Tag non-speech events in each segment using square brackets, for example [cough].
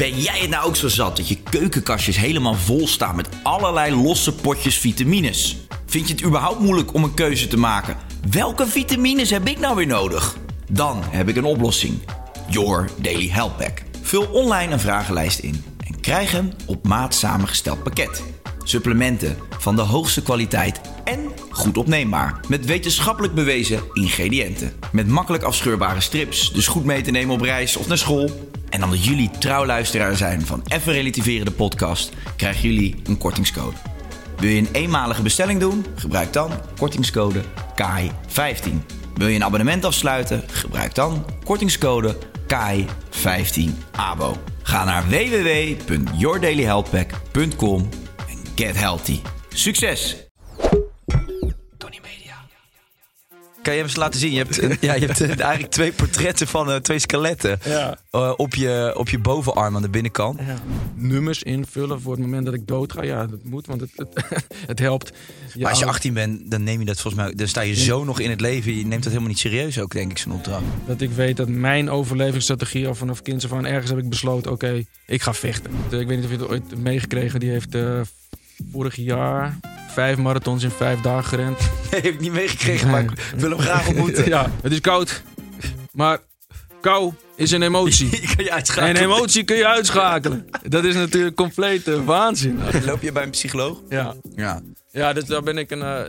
Ben jij het nou ook zo zat dat je keukenkastjes helemaal vol staan met allerlei losse potjes vitamines? Vind je het überhaupt moeilijk om een keuze te maken? Welke vitamines heb ik nou weer nodig? Dan heb ik een oplossing. Your Daily Health Pack. Vul online een vragenlijst in en krijg hem op maat samengesteld pakket. Supplementen van de hoogste kwaliteit en goed opneembaar. Met wetenschappelijk bewezen ingrediënten. Met makkelijk afscheurbare strips, dus goed mee te nemen op reis of naar school. En omdat jullie trouwluisteraar zijn van Even Relativeren de podcast, krijgen jullie een kortingscode. Wil je een eenmalige bestelling doen? Gebruik dan kortingscode KAI15. Wil je een abonnement afsluiten? Gebruik dan kortingscode KAI15ABO. Ga naar www.yourdailyhealthpack.com en get healthy. Succes! Kan je hem eens laten zien? Je hebt, ja, je hebt eh, eigenlijk twee portretten van eh, twee skeletten Ja. eh, op, je, op je bovenarm aan de binnenkant. Nummers invullen voor het moment dat ik dood ga. Ja, dat moet, want het, het, [laughs] het helpt. Maar als je 18 bent, dan neem je dat volgens mij. Dan sta je zo nog in het leven. Je neemt dat helemaal niet serieus ook, denk ik, zo'n opdracht. Dat ik weet dat mijn overlevingsstrategie al vanaf kinds af aan ergens heb ik besloten: oké, ik ga vechten. Ik weet niet of je het ooit meegekregen. Die heeft eh, vorig jaar vijf marathons in vijf dagen gerend. [laughs] Nee, heb ik niet meegekregen, maar ik wil hem graag ontmoeten. [laughs] ja, het is koud. Maar kou is een emotie. [laughs] Je kan je uitschakelen. En emotie kun je uitschakelen. Dat is natuurlijk complete waanzin. Loop je bij een psycholoog? Ja. Ja. Ja, dus daar ben ik een, eh,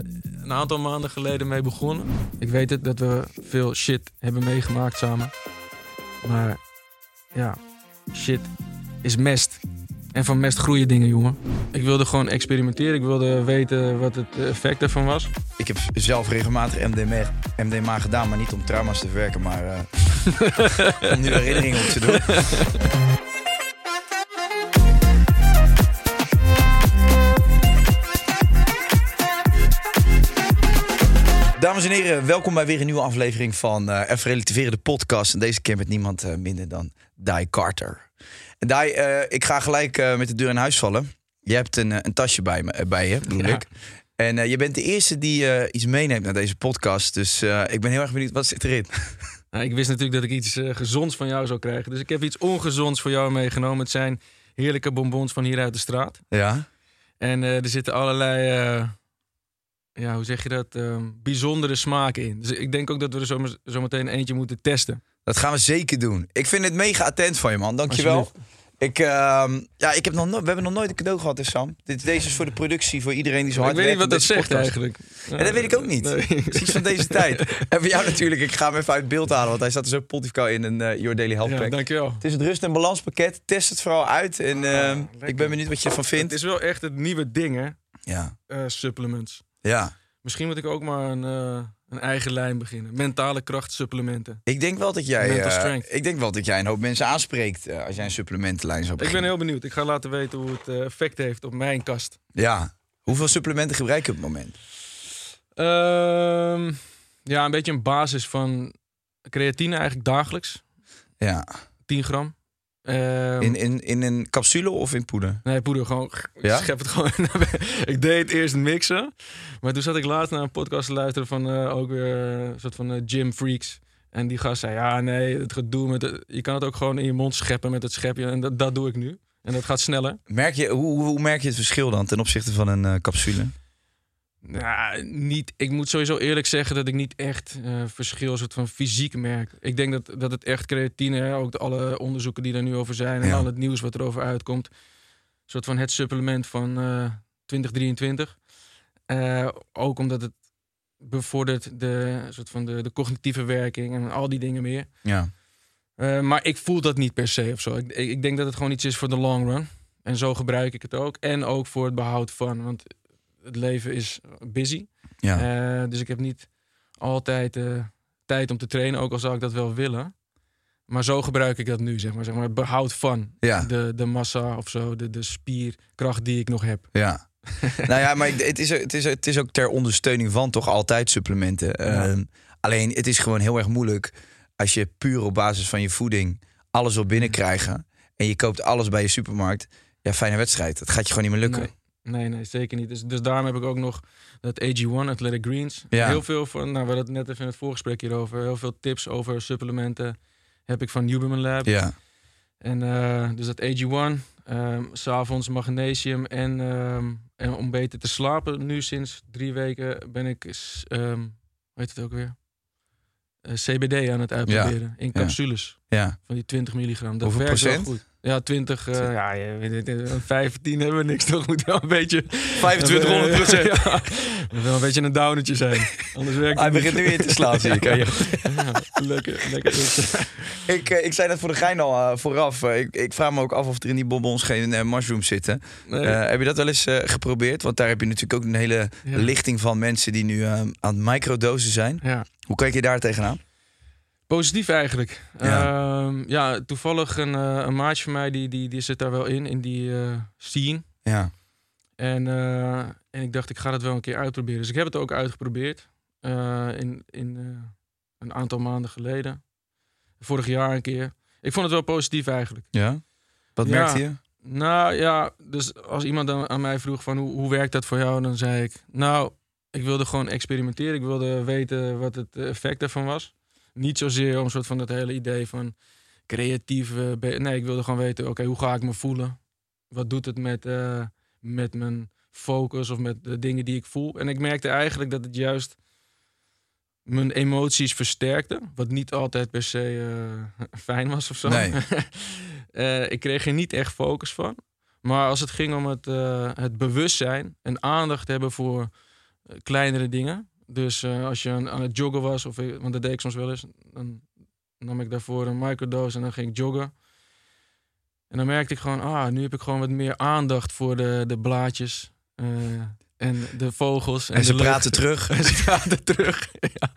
een aantal maanden geleden mee begonnen. Ik weet het dat we veel shit hebben meegemaakt samen. Maar ja, shit is mest. En van mest groeien dingen, jongen. Ik wilde gewoon experimenteren. Ik wilde weten wat het effect ervan was. Ik heb zelf regelmatig MDMA, MDMA gedaan, maar niet om trauma's te verwerken, maar eh, [laughs] om nu herinneringen op te doen. Dames en heren, welkom bij weer een nieuwe aflevering van eh Even Relativeren, de podcast. En deze keer met niemand eh, minder dan Die Carter. Die, eh, ik ga gelijk eh, met de deur in huis vallen. Je hebt een, eh, een tasje bij, me, bij je, bedoel Ja. ik. En je bent de eerste die iets meeneemt naar deze podcast. Dus ik ben heel erg benieuwd, wat zit erin? [laughs] Nou, ik wist natuurlijk dat ik iets gezonds van jou zou krijgen. Dus ik heb iets ongezonds voor jou meegenomen. Het zijn heerlijke bonbons van hier uit de straat. Ja? En er zitten allerlei, ja, hoe zeg je dat, bijzondere smaken in. Dus ik denk ook dat we er zometeen zo meteen eentje moeten testen. Dat gaan we zeker doen. Ik vind het mega attent van je, man. Dankjewel. Ik, ehm, ja, ik heb nog no- we hebben nog nooit een cadeau gehad, hè, Sam. Dit, deze is voor de productie, voor iedereen die zo ik hard weet niet werkt wat dat zegt eigenlijk. Ja, dat weet ik ook niet. Nee. Het is van deze tijd. [laughs] En voor jou natuurlijk, ik ga hem even uit beeld halen, want hij staat er zo pontificaal in een eh Your Daily Health Ja, Pack. dankjewel. Het is het rust- en balanspakket. Test het vooral uit en ehm, ik ben benieuwd wat je ervan Het vindt. is wel echt het nieuwe ding, hè? Ja, eh, supplements. ja. Misschien moet ik ook maar een, eh, een eigen lijn beginnen. Mentale kracht supplementen. Ik denk wel dat jij, strength. ik denk wel dat jij een hoop mensen aanspreekt eh, als jij een supplementenlijn zou Ik ben beginnen. heel benieuwd. Ik ga laten weten hoe het eh, effect heeft op mijn kast. Ja. Hoeveel supplementen gebruik je op het moment? Ehm, ja, een beetje een basis van creatine eigenlijk dagelijks. Ja. 10 gram. Ehm, In, in, in een capsule of in poeder? Nee, poeder gewoon. Ja? Schep het gewoon. ik deed het eerst mixen. Maar toen zat ik laatst naar een podcast te luisteren van eh, ook weer een soort van eh, gym freaks. En die gast zei, ja nee, het gedoe met het, je kan het ook gewoon in je mond scheppen met het schepje. En dat, dat doe ik nu. En dat gaat sneller. Merk je, hoe, hoe merk je het verschil dan ten opzichte van een eh, capsule? Nou, niet, ik moet sowieso eerlijk zeggen dat ik niet echt eh, verschil soort van fysiek merk. Ik denk dat, dat het echt creatine, hè, ook de, alle onderzoeken die er nu over zijn en Ja. al het nieuws wat erover uitkomt, soort van het supplement van eh 2023. Eh, ook omdat het bevordert de, soort van de, de cognitieve werking en al die dingen meer. Ja. Eh, maar ik voel dat niet per se of zo. Ik ik denk dat het gewoon iets is voor de long run. En zo gebruik ik het ook. En ook voor het behoud van. Want het leven is busy. Ja. Eh, dus ik heb niet altijd eh, tijd om te trainen. Ook al zou ik dat wel willen. Maar zo gebruik ik dat nu, zeg maar. Zeg maar behoud van Ja. de, de massa of zo. De, de spierkracht die ik nog heb. Ja. [laughs] nou ja, maar het is, het, is, het is ook ter ondersteuning van toch altijd supplementen. Ehm, alleen het is gewoon heel erg moeilijk als je puur op basis van je voeding alles wil binnenkrijgen. En je koopt alles bij je supermarkt. Ja, fijne wedstrijd. Dat gaat je gewoon niet meer lukken. Nee, nee, nee, zeker niet. Dus, dus daarom heb ik ook nog dat AG1, Athletic Greens. Ja. Heel veel van, nou, we hadden het net even in het voorgesprek hierover. Heel veel tips over supplementen heb ik van Huberman Lab. Ja. En eh, dus dat AG1, ehm, s s'avonds magnesium en, ehm, en om beter te slapen. Nu sinds drie weken ben ik, ehm, hoe heet het ook weer? Eh, CBD aan het uitproberen in capsules ja. van die 20 milligram. Dat Hoeveel werkt wel procent? goed. Ja, 20. eh, ja, je weet het, eh, 15 hebben we niks. [laughs] Toch moet wel een beetje 2500 procent. [laughs] ja, moet wel een beetje een downertje zijn. Anders werkt Hij begint nu in te slaan, zie ik. [laughs] Ja, lekker, lekker. Ik, eh, ik zei net voor de gein al eh, vooraf. eh, ik, ik vraag me ook af of er in die bonbons geen eh, mushrooms zitten. Nee. Eh, heb je dat wel eens eh, geprobeerd? Want daar heb je natuurlijk ook een hele lichting van mensen die nu eh, aan het microdosen zijn. ja. Hoe kijk je daar tegenaan? Positief eigenlijk. Ja. Ja, ja toevallig een, eh, een maatje van mij die, die, die zit daar wel in, in die eh scene. Ja. En, eh, en ik dacht, ik ga dat wel een keer uitproberen. Dus ik heb het ook uitgeprobeerd. in in een aantal maanden geleden. Vorig jaar een keer. Ik vond het wel positief eigenlijk. ja? Wat Ja. merkte je? Nou ja, dus als iemand dan aan mij vroeg van hoe, hoe werkt dat voor jou, dan zei ik, nou, ik wilde gewoon experimenteren. Ik wilde weten wat het effect ervan was. Niet zozeer om soort van dat hele idee van creatieve. Nee, ik wilde gewoon weten, oké, hoe ga ik me voelen? Wat doet het met, eh, met mijn focus of met de dingen die ik voel? En ik merkte eigenlijk dat het juist mijn emoties versterkte. Wat niet altijd per se eh, [laughs] fijn was of zo. Nee. [laughs] Eh, ik kreeg er niet echt focus van. Maar als het ging om het, het bewustzijn en aandacht hebben voor kleinere dingen. Dus eh, als je aan, aan het joggen was, of, ik- want dat deed ik soms wel eens, dan nam ik daarvoor een microdose en dan ging ik joggen. En dan merkte ik gewoon, ah, nu heb ik gewoon wat meer aandacht voor de, de blaadjes eh, en de vogels. En, En ze praten terug. [laughs] En ze praten terug. [laughs] ja.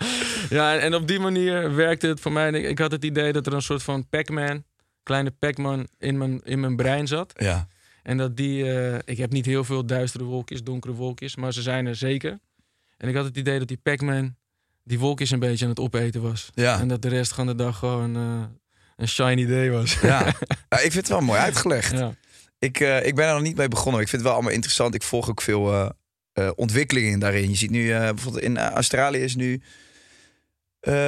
ja, en op die manier werkte het voor mij. Ik, ik had het idee dat er een soort van Pac-Man, kleine Pac-Man in mijn, in mijn brein zat. Ja. En dat die, eh, ik heb niet heel veel duistere wolkjes, donkere wolkjes, maar ze zijn er zeker. En ik had het idee dat die Pac-Man die wolkjes een beetje aan het opeten was. Ja. En dat de rest van de dag gewoon eh, een shiny day was. Ja. [laughs] Ja, ik vind het wel mooi uitgelegd. ja. Ik, eh, ik ben er nog niet mee begonnen. Ik vind het wel allemaal interessant. Ik volg ook veel eh, ontwikkelingen daarin. Je ziet nu bijvoorbeeld in Australië is nu.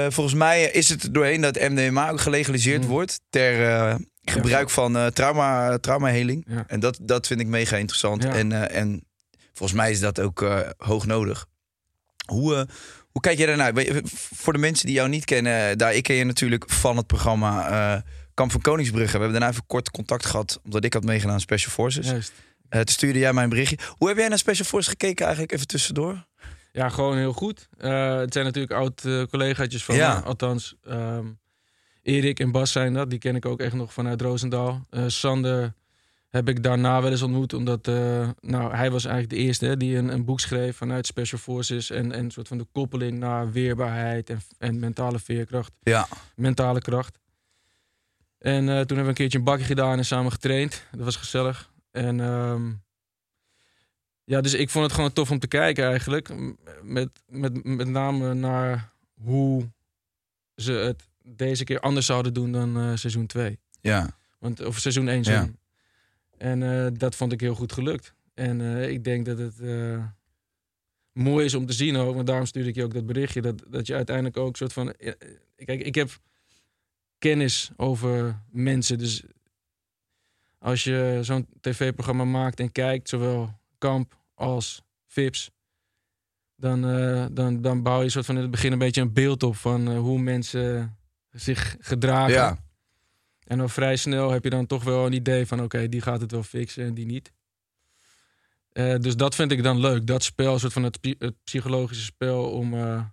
volgens mij is het doorheen dat MDMA ook gelegaliseerd Mm. wordt. Ter gebruik van trauma, traumaheling. Ja. En dat, dat vind ik mega interessant. En, en volgens mij is dat ook hoog nodig. Hoe, eh, hoe kijk jij daarnaar? Voor de mensen die jou niet kennen, daar, ik ken je natuurlijk van het programma eh, Kamp van Koningsbrugge. We hebben daarna even kort contact gehad, omdat ik had meegedaan aan Special Forces. Juist. Eh, toen stuurde jij mij een berichtje. Hoe heb jij naar Special Forces gekeken eigenlijk even tussendoor? Ja, gewoon heel goed. Eh, het zijn natuurlijk oud-collegaatjes van Ja. me. Althans, ehm, Erik en Bas zijn dat. Die ken ik ook echt nog vanuit Roosendaal. Eh, Sander heb ik daarna wel eens ontmoet. Omdat eh, nou, hij was eigenlijk de eerste hè, die een, een boek schreef vanuit Special Forces. En, en een soort van de koppeling naar weerbaarheid en, en mentale veerkracht. Ja. Mentale kracht. En eh, toen hebben we een keertje een bakje gedaan en samen getraind. Dat was gezellig. En ehm, ja, dus ik vond het gewoon tof om te kijken eigenlijk. Met, met, met name naar hoe ze het deze keer anders zouden doen dan eh, seizoen 2. Ja. Want, of seizoen 1, Ja. En eh, dat vond ik heel goed gelukt. En eh, ik denk dat het eh, mooi is om te zien ook. Want daarom stuurde ik je ook dat berichtje. Dat, dat je uiteindelijk ook soort van... Kijk, ik heb kennis over mensen. Dus als je zo'n tv-programma maakt en kijkt, zowel Kamp als Vips, dan, dan, dan bouw je soort van in het begin een beetje een beeld op van hoe mensen zich gedragen. Ja. En dan vrij snel heb je dan toch wel een idee van oké, die gaat het wel fixen en die niet. Eh, dus dat vind ik dan leuk. Dat spel, een soort van het, psy- het psychologische spel om, eh,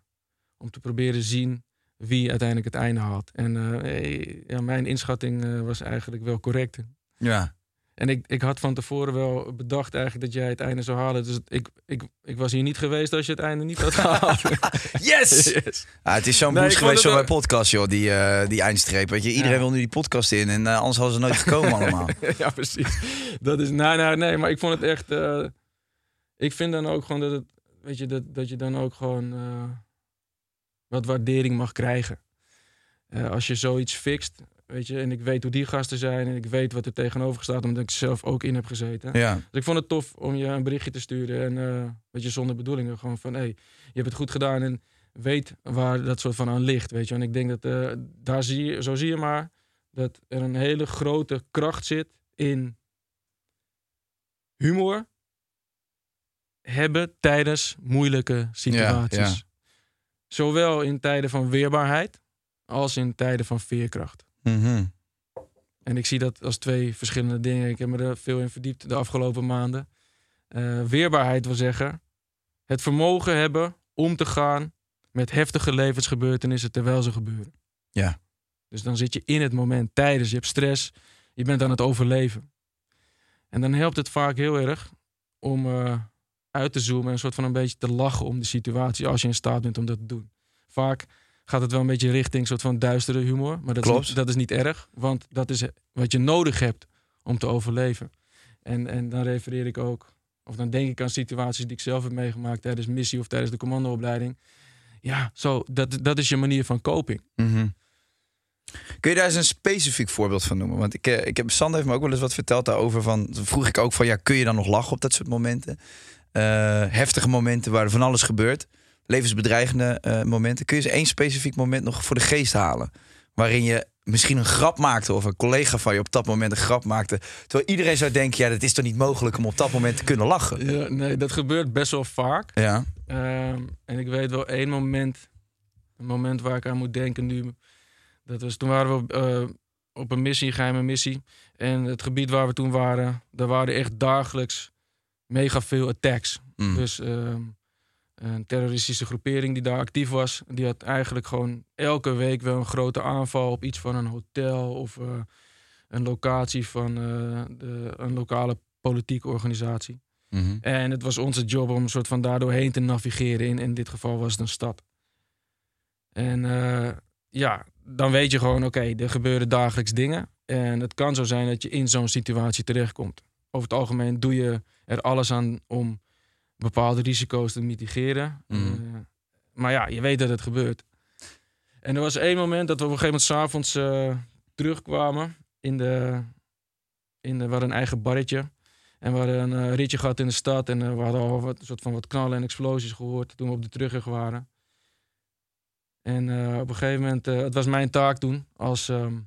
om te proberen zien wie uiteindelijk het einde haalt. En eh, ja, mijn inschatting was eigenlijk wel correct. Ja. En ik, ik had van tevoren wel bedacht eigenlijk dat jij het einde zou halen. Dus ik, ik, ik was hier niet geweest als je het einde niet had gehaald. [laughs] Yes! [laughs] Yes. Ah, het is zo'n Nee, boost geweest mijn wel- podcast, joh, die, eh, die eindstreep. Weet je, iedereen Ja. wil nu die podcast in en eh, anders hadden ze nooit gekomen [laughs] allemaal. ja, precies. Dat is, nee, nee, nee, maar ik vond het echt. eh, ik vind dan ook gewoon dat het, weet je, dat, dat je dan ook gewoon eh, wat waardering mag krijgen. Eh, als je zoiets fixt, weet je, en ik weet hoe die gasten zijn en ik weet wat er tegenover staat, omdat ik zelf ook in heb gezeten. Ja. Dus ik vond het tof om je een berichtje te sturen en weet je, zonder bedoelingen gewoon van, hé, hey, je hebt het goed gedaan en weet waar dat soort van aan ligt, weet je. En ik denk dat eh, daar zie je, zo zie je maar, dat er een hele grote kracht zit in humor hebben tijdens moeilijke situaties. ja. Zowel in tijden van weerbaarheid als in tijden van veerkracht. Mhm. En ik zie dat als twee verschillende dingen. Ik heb me er veel in verdiept de afgelopen maanden. Eh, weerbaarheid wil zeggen het vermogen hebben om te gaan met heftige levensgebeurtenissen terwijl ze gebeuren. Ja. Dus dan zit je in het moment, tijdens, je hebt stress, je bent aan het overleven. En dan helpt het vaak heel erg om eh, uit te zoomen en een soort van een beetje te lachen om de situatie als je in staat bent om dat te doen. Vaak gaat het wel een beetje richting soort van duistere humor, maar dat, is niet, dat is niet erg, want dat is wat je nodig hebt om te overleven. En, en dan refereer ik ook, of dan denk ik aan situaties die ik zelf heb meegemaakt tijdens missie of tijdens de commandoopleiding. Ja, zo, dat, dat is je manier van coping. Mhm. Kun je daar eens een specifiek voorbeeld van noemen? Want ik, eh, ik heb, Sander heeft me ook wel eens wat verteld daarover. Van, vroeg ik ook van, ja, kun je dan nog lachen op dat soort momenten? Eh, heftige momenten waar er van alles gebeurt. Levensbedreigende eh, momenten. Kun je eens één specifiek moment nog voor de geest halen? Waarin je misschien een grap maakte of een collega van je op dat moment een grap maakte. Terwijl iedereen zou denken, ja, dat is toch niet mogelijk om op dat moment te kunnen lachen? Ja, nee, dat gebeurt best wel vaak. Ja, Ehm, en ik weet wel één moment, een moment waar ik aan moet denken nu. Dat was toen waren we eh, op een missie, een geheime missie. En het gebied waar we toen waren, daar waren echt dagelijks mega veel attacks. Mm. Dus ehm, een terroristische groepering die daar actief was, die had eigenlijk gewoon elke week wel een grote aanval op iets van een hotel of eh, een locatie van eh, de, een lokale politieke organisatie. Mhm. En het was onze job om een soort van daardoor heen te navigeren. In, in dit geval was het een stad. En eh, ja, dan weet je gewoon, oké, er gebeuren dagelijks dingen. En het kan zo zijn dat je in zo'n situatie terechtkomt. Over het algemeen doe je er alles aan om bepaalde risico's te mitigeren. Mhm. Eh, maar ja, je weet dat het gebeurt. En er was één moment dat we op een gegeven moment s'avonds avonds terugkwamen. In de, in de, we hadden een eigen barretje. En we hadden een eh, ritje gehad in de stad. En we hadden al wat, een soort van wat knallen en explosies gehoord toen we op de terugweg waren. En op een gegeven moment, het was mijn taak toen, als ehm,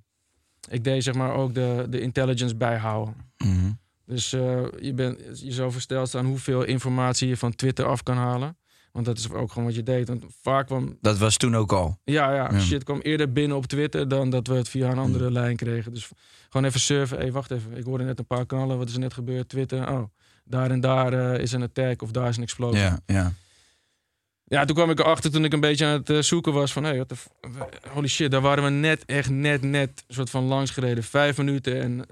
ik deed zeg maar ook de, de intelligence bijhouden. Mhm. Dus eh, je, bent, je zou versteld staan hoeveel informatie je van Twitter af kan halen. Want dat is ook gewoon wat je deed. Want vaak kwam, Dat was toen ook al. ja, ja, Ja. shit kwam eerder binnen op Twitter dan dat we het via een andere lijn kregen. Dus gewoon even surfen. Hé, wacht even. Ik hoorde net een paar knallen. Wat is er net gebeurd? Twitter. Oh, daar en daar eh, is een attack of daar is een explosie. Ja, ja. Ja, toen kwam ik erachter toen ik een beetje aan het eh, zoeken was van... Hey, what f- holy shit, daar waren we net, echt net, net soort van langs gereden. Vijf minuten en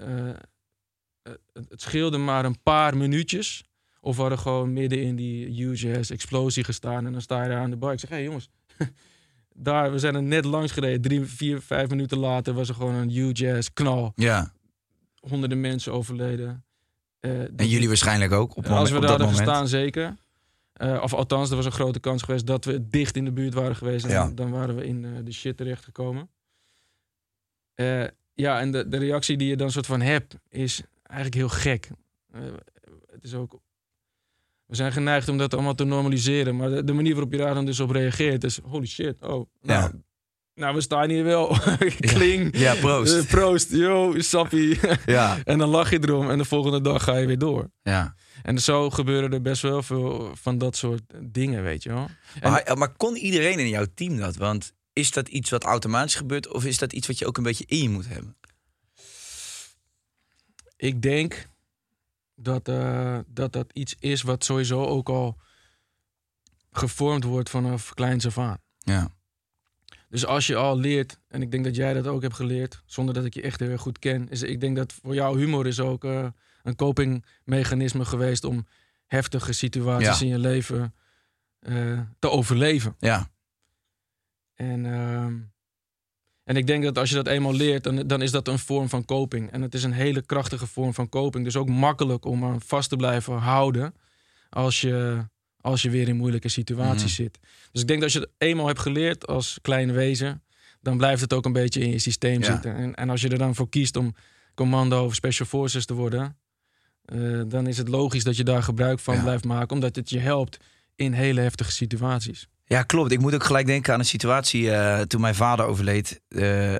het, het scheelde maar een paar minuutjes. Of we hadden gewoon midden in die huge explosie gestaan. En dan sta je daar aan de bar. Ik zeg, hé hey, jongens, [laughs] daar, we zijn er net langs gereden. Drie, vier, vijf minuten later was er gewoon een huge knal. ja. Honderden mensen overleden. Eh, En jullie waarschijnlijk ook op, moment, als we daar dat hadden moment. gestaan, zeker. Eh, of althans, er was een grote kans geweest dat we dicht in de buurt waren geweest. En Ja. dan, dan waren we in eh, de shit terechtgekomen. Eh ja, en de, de reactie die je dan soort van hebt, is eigenlijk heel gek. Eh, het is ook... We zijn geneigd om dat allemaal te normaliseren. Maar de, de manier waarop je daar dan dus op reageert is... Holy shit, oh. Nou, Ja. Nou, we staan hier wel. [laughs] Kling. Ja, proost. Eh, proost. Yo, sappie. [laughs] Ja. en dan lach je erom en de volgende dag ga je weer door. Ja. En zo gebeuren er best wel veel van dat soort dingen, weet je wel. En- Maar, maar kon iedereen in jouw team dat? Want is dat iets wat automatisch gebeurt of is dat iets wat je ook een beetje in je moet hebben? Ik denk dat, eh, dat dat iets is wat sowieso ook al gevormd wordt vanaf kleins af aan. Ja. Dus als je al leert, en ik denk dat jij dat ook hebt geleerd, zonder dat ik je echt heel erg goed ken, is ik denk dat voor jou humor is ook eh, een copingmechanisme geweest om heftige situaties Ja. in je leven eh, te overleven. Ja. En, ehm, en ik denk dat als je dat eenmaal leert, dan, dan is dat een vorm van coping. En het is een hele krachtige vorm van coping. Dus ook makkelijk om aan vast te blijven houden als je, als je weer in moeilijke situaties Mhm. zit. Dus ik denk dat als je het eenmaal hebt geleerd als klein wezen, dan blijft het ook een beetje in je systeem Ja. zitten. En, en als je er dan voor kiest om commando of special forces te worden, eh, dan is het logisch dat je daar gebruik van Ja. blijft maken, omdat het je helpt in hele heftige situaties. Ja, klopt. Ik moet ook gelijk denken aan een situatie eh, toen mijn vader overleed. eh,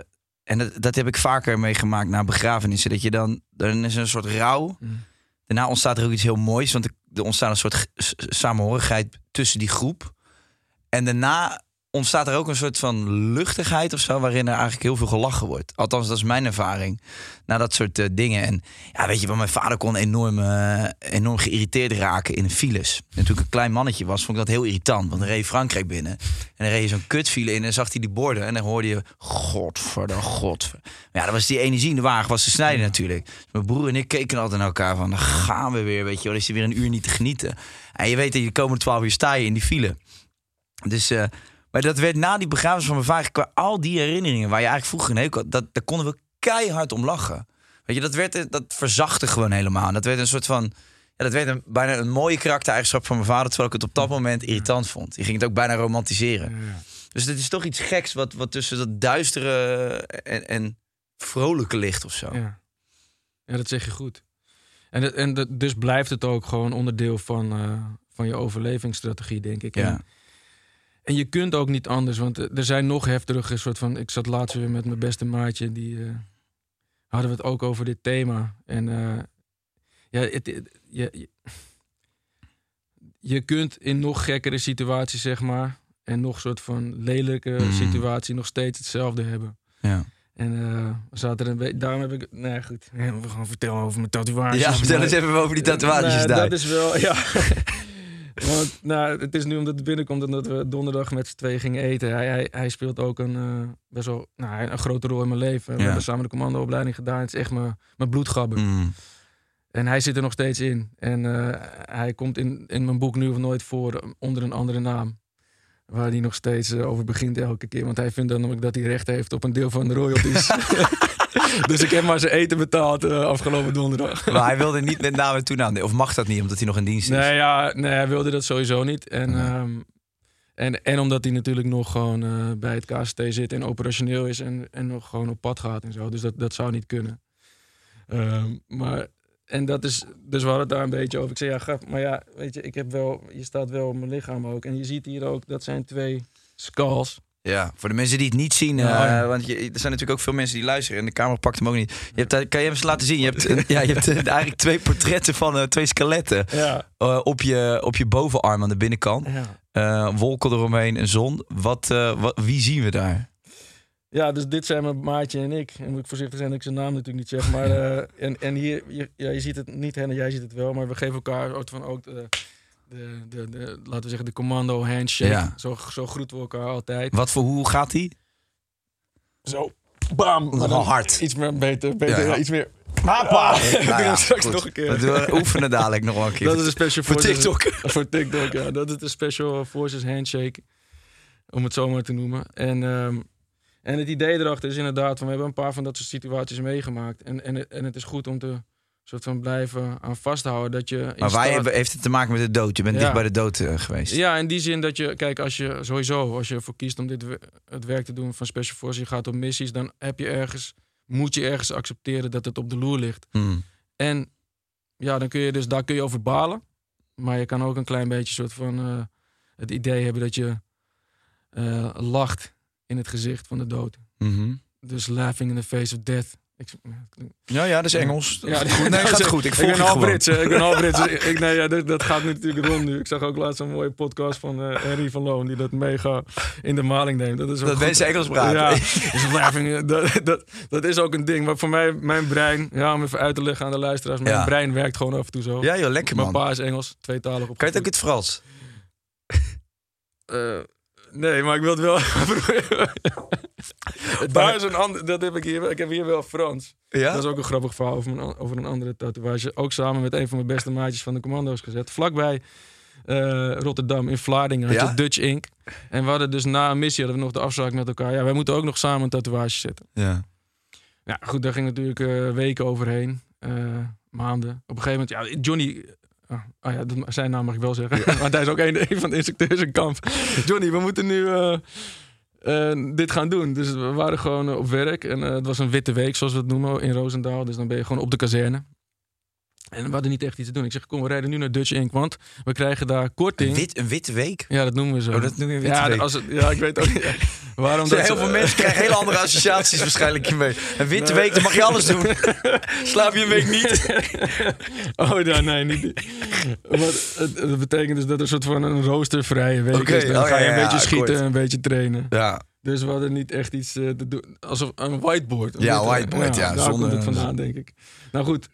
en dat, dat heb ik vaker meegemaakt na begrafenissen. Dat je dan, dan is er een soort rouw. Mm. Daarna ontstaat er ook iets heel moois. Want er, ontstaat een soort samenhorigheid tussen die groep. En daarna ontstaat er ook een soort van luchtigheid of zo. Waarin er eigenlijk heel veel gelachen wordt. Althans, dat is mijn ervaring. Na dat soort eh, dingen. En ja, weet je, mijn vader kon enorm, eh, enorm geïrriteerd raken in de files. En toen ik een klein mannetje was, vond ik dat heel irritant. Want dan reed je Frankrijk binnen. En dan reed je zo'n kutfile in en dan zag hij die borden. En dan hoorde je, godverdomme, godver. Maar ja, dat was die energie in de wagen, was te snijden natuurlijk. Dus mijn broer en ik keken altijd naar elkaar van, dan gaan we weer, weet je wel. Dan is er weer een uur niet te genieten. En je weet dat je de komende twaalf uur sta je in die file. Dus, eh, maar dat werd na die begrafenis van mijn vader, qua al die herinneringen waar je eigenlijk vroeger een hekel had, dat, daar konden we keihard om lachen. Weet je, dat, werd, dat verzachtte gewoon helemaal. Dat werd een soort van, ja, dat werd een, bijna een mooie karaktereigenschap van mijn vader, terwijl ik het op dat moment irritant vond. Je ging het ook bijna romantiseren. Dus het is toch iets geks wat, wat tussen dat duistere en, en vrolijke ligt of zo. Ja. ja, dat zeg je goed. En, en dat- dus blijft het ook gewoon onderdeel van, eh, van je overlevingsstrategie, denk ik. Ja. En, en je kunt ook niet anders, want eh, er zijn nog heftige soort van... Ik zat laatst weer met mijn beste maatje, die eh, hadden we het ook over dit thema. En eh, ja, het, het- je, je, je kunt in nog gekkere situaties, zeg maar... en nog soort van lelijke Mm. situatie nog steeds hetzelfde hebben. Ja. En we zaten er een beetje. Daarom heb ik. Nee, goed. Ja, we gaan vertellen over mijn tatoeages. Ja, vertel eens even over die tatoeages Nou, daar. Dat is wel. Ja. [laughs] Want nou, het is nu omdat het binnenkomt en dat we donderdag met z'n tweeën gingen eten. Hij, hij, hij speelt ook een eh, best wel nou, een grote rol in mijn leven. We Ja. hebben samen de commandoopleiding gedaan. Het is echt mijn, mijn bloedgabber. Mm. En hij zit er nog steeds in. En eh, hij komt in, in mijn boek nu of nooit voor eh, onder een andere naam. Waar hij nog steeds over begint elke keer. Want hij vindt dan ook dat hij recht heeft op een deel van de royalties. [laughs] [laughs] [laughs] dus ik heb maar zijn eten betaald eh, afgelopen donderdag. Maar hij wilde niet met naam en toenaam. Of mag dat niet, omdat hij nog in dienst is? Nee, ja, nee, hij wilde dat sowieso niet. En, Nee. ehm, en, en omdat hij natuurlijk nog gewoon eh, bij het KST zit en operationeel is en, en nog gewoon op pad gaat en zo. Dus dat, dat zou niet kunnen. Ehm, maar, en dat is, dus we hadden het daar een beetje over. Ik zei, ja, grap, maar ja, weet je, ik heb wel, je staat wel op mijn lichaam ook. En je ziet hier ook, dat zijn twee skulls. Ja, voor de mensen die het niet zien. Eh, ja. Want je, er zijn natuurlijk ook veel mensen die luisteren. En de camera pakt hem ook niet. Je hebt, kan je hem eens laten zien? Je hebt, [laughs] ja, je hebt eh, eigenlijk twee portretten van eh, twee skeletten. Ja. op, je, op je bovenarm aan de binnenkant. ja. Wolken eromheen, een zon. Wat, wat, wie zien we daar? Ja, dus dit zijn mijn maatje en ik. En moet ik voorzichtig zijn dat ik zijn naam natuurlijk niet zeg. Maar [laughs] en, en hier, je, ja, je ziet het niet, Henne, jij ziet het wel. Maar we geven elkaar ook van ook de, de, laten we zeggen, de commando handshake. Ja. Zo, zo groeten we elkaar altijd. Wat voor hoe gaat die? Zo, bam. Nogal hard. Iets meer, beter, beter, Ja, ja. ja, iets meer. Hapa! Nou ik [laughs] doe ja, straks goed. nog een keer. We doen- oefenen dadelijk nog wel een keer. Dat is een special voor TikTok. [laughs] Voor TikTok, ja. Dat is de Special Forces Handshake. Om het zo maar te noemen. En, ehm, en het idee erachter is inderdaad... Van, we hebben een paar van dat soort situaties meegemaakt. En, en, en het is goed om te soort van blijven aan vasthouden. Dat je Maar wij staat- heeft het te maken met de dood? Je bent Ja. dicht bij de dood eh, geweest. Ja, in die zin dat je... Kijk, als je sowieso... Als je ervoor kiest om dit, het werk te doen van Special Forces... Je gaat op missies, dan heb je ergens... Moet je ergens accepteren dat het op de loer ligt. Hmm. En ja, dan kun je dus daar kun je over balen. Maar je kan ook een klein beetje soort van eh, het idee hebben dat je eh, lacht in het gezicht van de dood. Mhm. Dus laughing in the face of death. Ik, Ja, ja, dat is Engels. Ja. Nee, [laughs] gaat goed. Ik volg ben je half gewoon. Brits. Ik ben half Brits. [laughs] Ik, ik- nee, ja, dat, dat gaat nu natuurlijk rond nu. Ik zag ook laatst een mooie podcast van eh Henry van Loon die dat mega in de maling neemt. Dat, is Dat mensen Engels praten. Ja, [laughs] dus dat, dat, dat is ook een ding. Maar voor mij, mijn brein, ja, om even uit te leggen aan de luisteraars, mijn Ja. brein werkt gewoon af en toe zo. Ja, joh, lekker Mijn man. pa is Engels, tweetalig op. Kan je het ook in het Frans? Eh, nee, maar ik wil het wel. [laughs] Daar is een ander. Dat heb ik hier. Ik heb hier wel Frans. Ja? Dat is ook een grappig verhaal over, mijn, over een andere tatoeage. Ook samen met een van mijn beste maatjes van de commando's gezet. Vlakbij eh, Rotterdam in Vlaardingen had Ja? Dutch Ink. En we hadden dus na een missie hadden we nog de afspraak met elkaar. Ja, wij moeten ook nog samen een tatoeage zetten. Ja. Ja, goed, daar ging natuurlijk eh, weken overheen. eh, maanden. Op een gegeven moment, ja, Johnny. Ah, ja, dat, zijn naam mag ik wel zeggen. [laughs] Want hij is ook een, een van de instructeurs in kamp. Johnny, we moeten nu eh, eh, dit gaan doen. Dus we waren gewoon eh, op werk. En het was een witte week, zoals we het noemen, in Roosendaal. Dus dan ben je gewoon op de kazerne. En we hadden niet echt iets te doen. Ik zeg, kom, we rijden nu naar Dutch Ink. Want we krijgen daar korting. Een, wit, een witte week? Ja, dat noemen we zo. Oh, dat noem je een witte ja, week. Als het, ja, ik weet ook niet. ja. [laughs] Waarom dat heel veel mensen krijgen hele andere associaties waarschijnlijk hiermee. Een witte Nee. week, dan mag je alles doen. [laughs] Slaap je een week niet? [laughs] Oh, ja, nee, niet. Maar het, het betekent dus dat er een soort van een roostervrije week is. Dan oh, ga je ja, een ja, beetje schieten, een beetje trainen. Ja, Dus we hadden niet echt iets eh, te doen. Alsof een whiteboard. Ja, Een whiteboard, ja, Daar zonder- komt het vandaan, denk ik. Nou goed,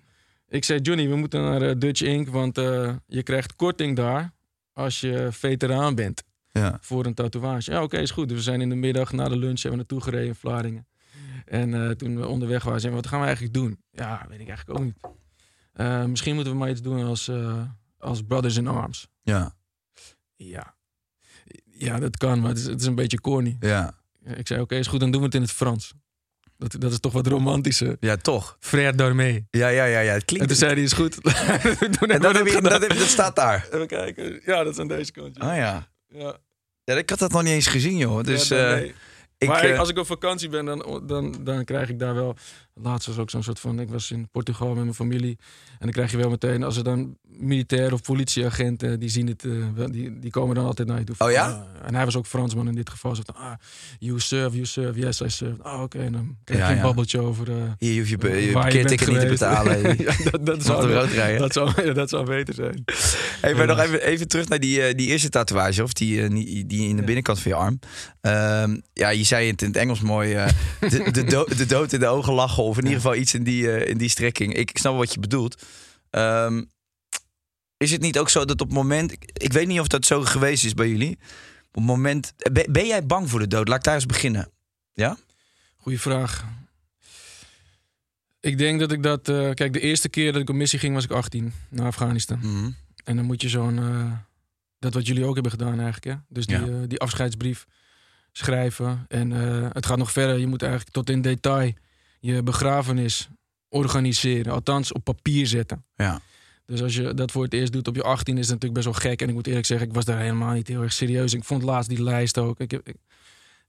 ik zei Johnny, we moeten naar eh, Dutch Ink, want eh, je krijgt korting daar als je veteraan bent ja. voor een tatoeage. Ja, oké, is goed. Dus we zijn in de middag na de lunch hebben we naartoe gereden in Vlaardingen. En eh, toen we onderweg waren, zeiden we, wat gaan we eigenlijk doen? Ja, weet ik eigenlijk ook niet. Misschien moeten we maar iets doen als, als Brothers in Arms. Ja, Ja. Ja, dat kan, maar het is, het is een beetje corny. ja. Ik zei, oké, is goed, dan doen we het in het Frans. Dat, dat is toch wat romantischer. Ja, toch. Frère d'armée. Ja, ja, ja, ja. Het En klinkt... toen zei hij, is goed. [laughs] En dat, heb je, gedaan. dat, heb je- dat staat daar. Even kijken. Ja, dat is aan deze kant. ja. Oh ja. Ja. Ja, ik had dat nog niet eens gezien, joh. Dus Ja, eh, ik... maar eh, als ik op vakantie ben, dan, dan, dan krijg ik daar wel. Laatst was ook zo'n soort van. Ik was in Portugal met mijn familie. En dan krijg je wel meteen. Als er dan militair of politieagenten. die zien het. eh, die, die komen dan altijd naar je toe. Oh ja? Ah, en hij was ook Fransman in dit geval. Zo van, ah, you serve, you serve. Yes, I serve. Ah, oké. En dan krijg je Ja, een ja. babbeltje over. eh, Hier hoef je, je je parkeerticket niet te betalen. [laughs] ja, dat, zou, dat, zou, dat zou [laughs] beter zijn. Hey, maar nog even, even terug naar die, eh, die eerste tatoeage, of die, eh, die, die in de binnenkant van je arm. Ehm, ja, je zei het in het Engels mooi. eh, de, de, do- de dood in de ogen lachen, of in ieder geval iets in die, eh, in die strekking. Ik, ik snap wat je bedoelt. Ehm, is het niet ook zo dat op het moment. ik- Ik weet niet of dat zo geweest is bij jullie. Op het moment. Ben, ben jij bang voor de dood? Laat ik daar eens beginnen. Goeie vraag. Ik denk dat ik dat... eh, kijk, de eerste keer dat ik op missie ging was ik 18. Naar Afghanistan. Mhm. En dan moet je zo'n... eh, dat wat jullie ook hebben gedaan eigenlijk. Hè? Dus die, Ja. die afscheidsbrief schrijven. En het gaat nog verder. Je moet eigenlijk tot in detail je begrafenis organiseren. Althans, op papier zetten. Ja. Dus als je dat voor het eerst doet op je 18 is het natuurlijk best wel gek. En ik moet eerlijk zeggen, ik was daar helemaal niet heel erg serieus. Ik vond laatst die lijst ook. Ik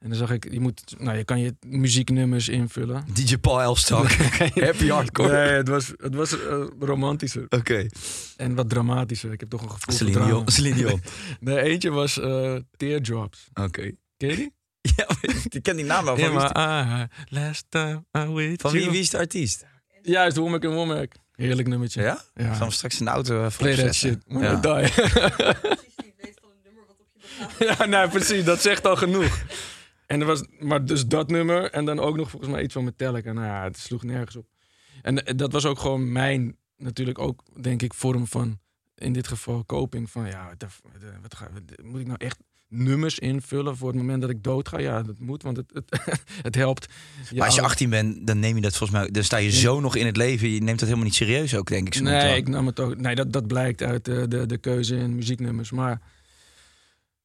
en dan zag ik, je, moet, nou, je kan je muzieknummers invullen. DJ Paul Elstak. [laughs] Happy hardcore. Nee, het was, het was eh, romantischer Oké. en wat dramatischer. Ik heb toch een gevoel Celine. Dion. [laughs] Nee, eentje was eh, Teardrops. Oké. Ken je die? [laughs] Ja, ik ken die naam wel. Van, is die- eye, last time I with van wie, wie is de artiest? Juist, Womack en Womack. Heerlijk nummertje. Ja? Ja. Ik zal hem straks in de auto uh, Play that shit. When Ja. Die. [laughs] ja, nee, precies. Dat zegt al genoeg. En er was, maar dus dat nummer en dan ook nog volgens mij iets van Metallica. Nou ja, het sloeg nergens op. En eh, dat was ook gewoon mijn, natuurlijk ook, denk ik, vorm van, in dit geval, coping. Van ja, wat, de- wat, wat ga, wat- moet ik nou echt nummers invullen voor het moment dat ik dood ga? Ja, dat moet, want het, het, [laughs] het helpt. Maar als je oude- 18 bent, dan neem je dat volgens mij... Dan sta je zo nog in het leven. Je neemt dat helemaal niet serieus ook, denk ik. zo'n Nee, ik nam het ook. Nee, dat, dat blijkt uit de, de, de keuze in muzieknummers. Maar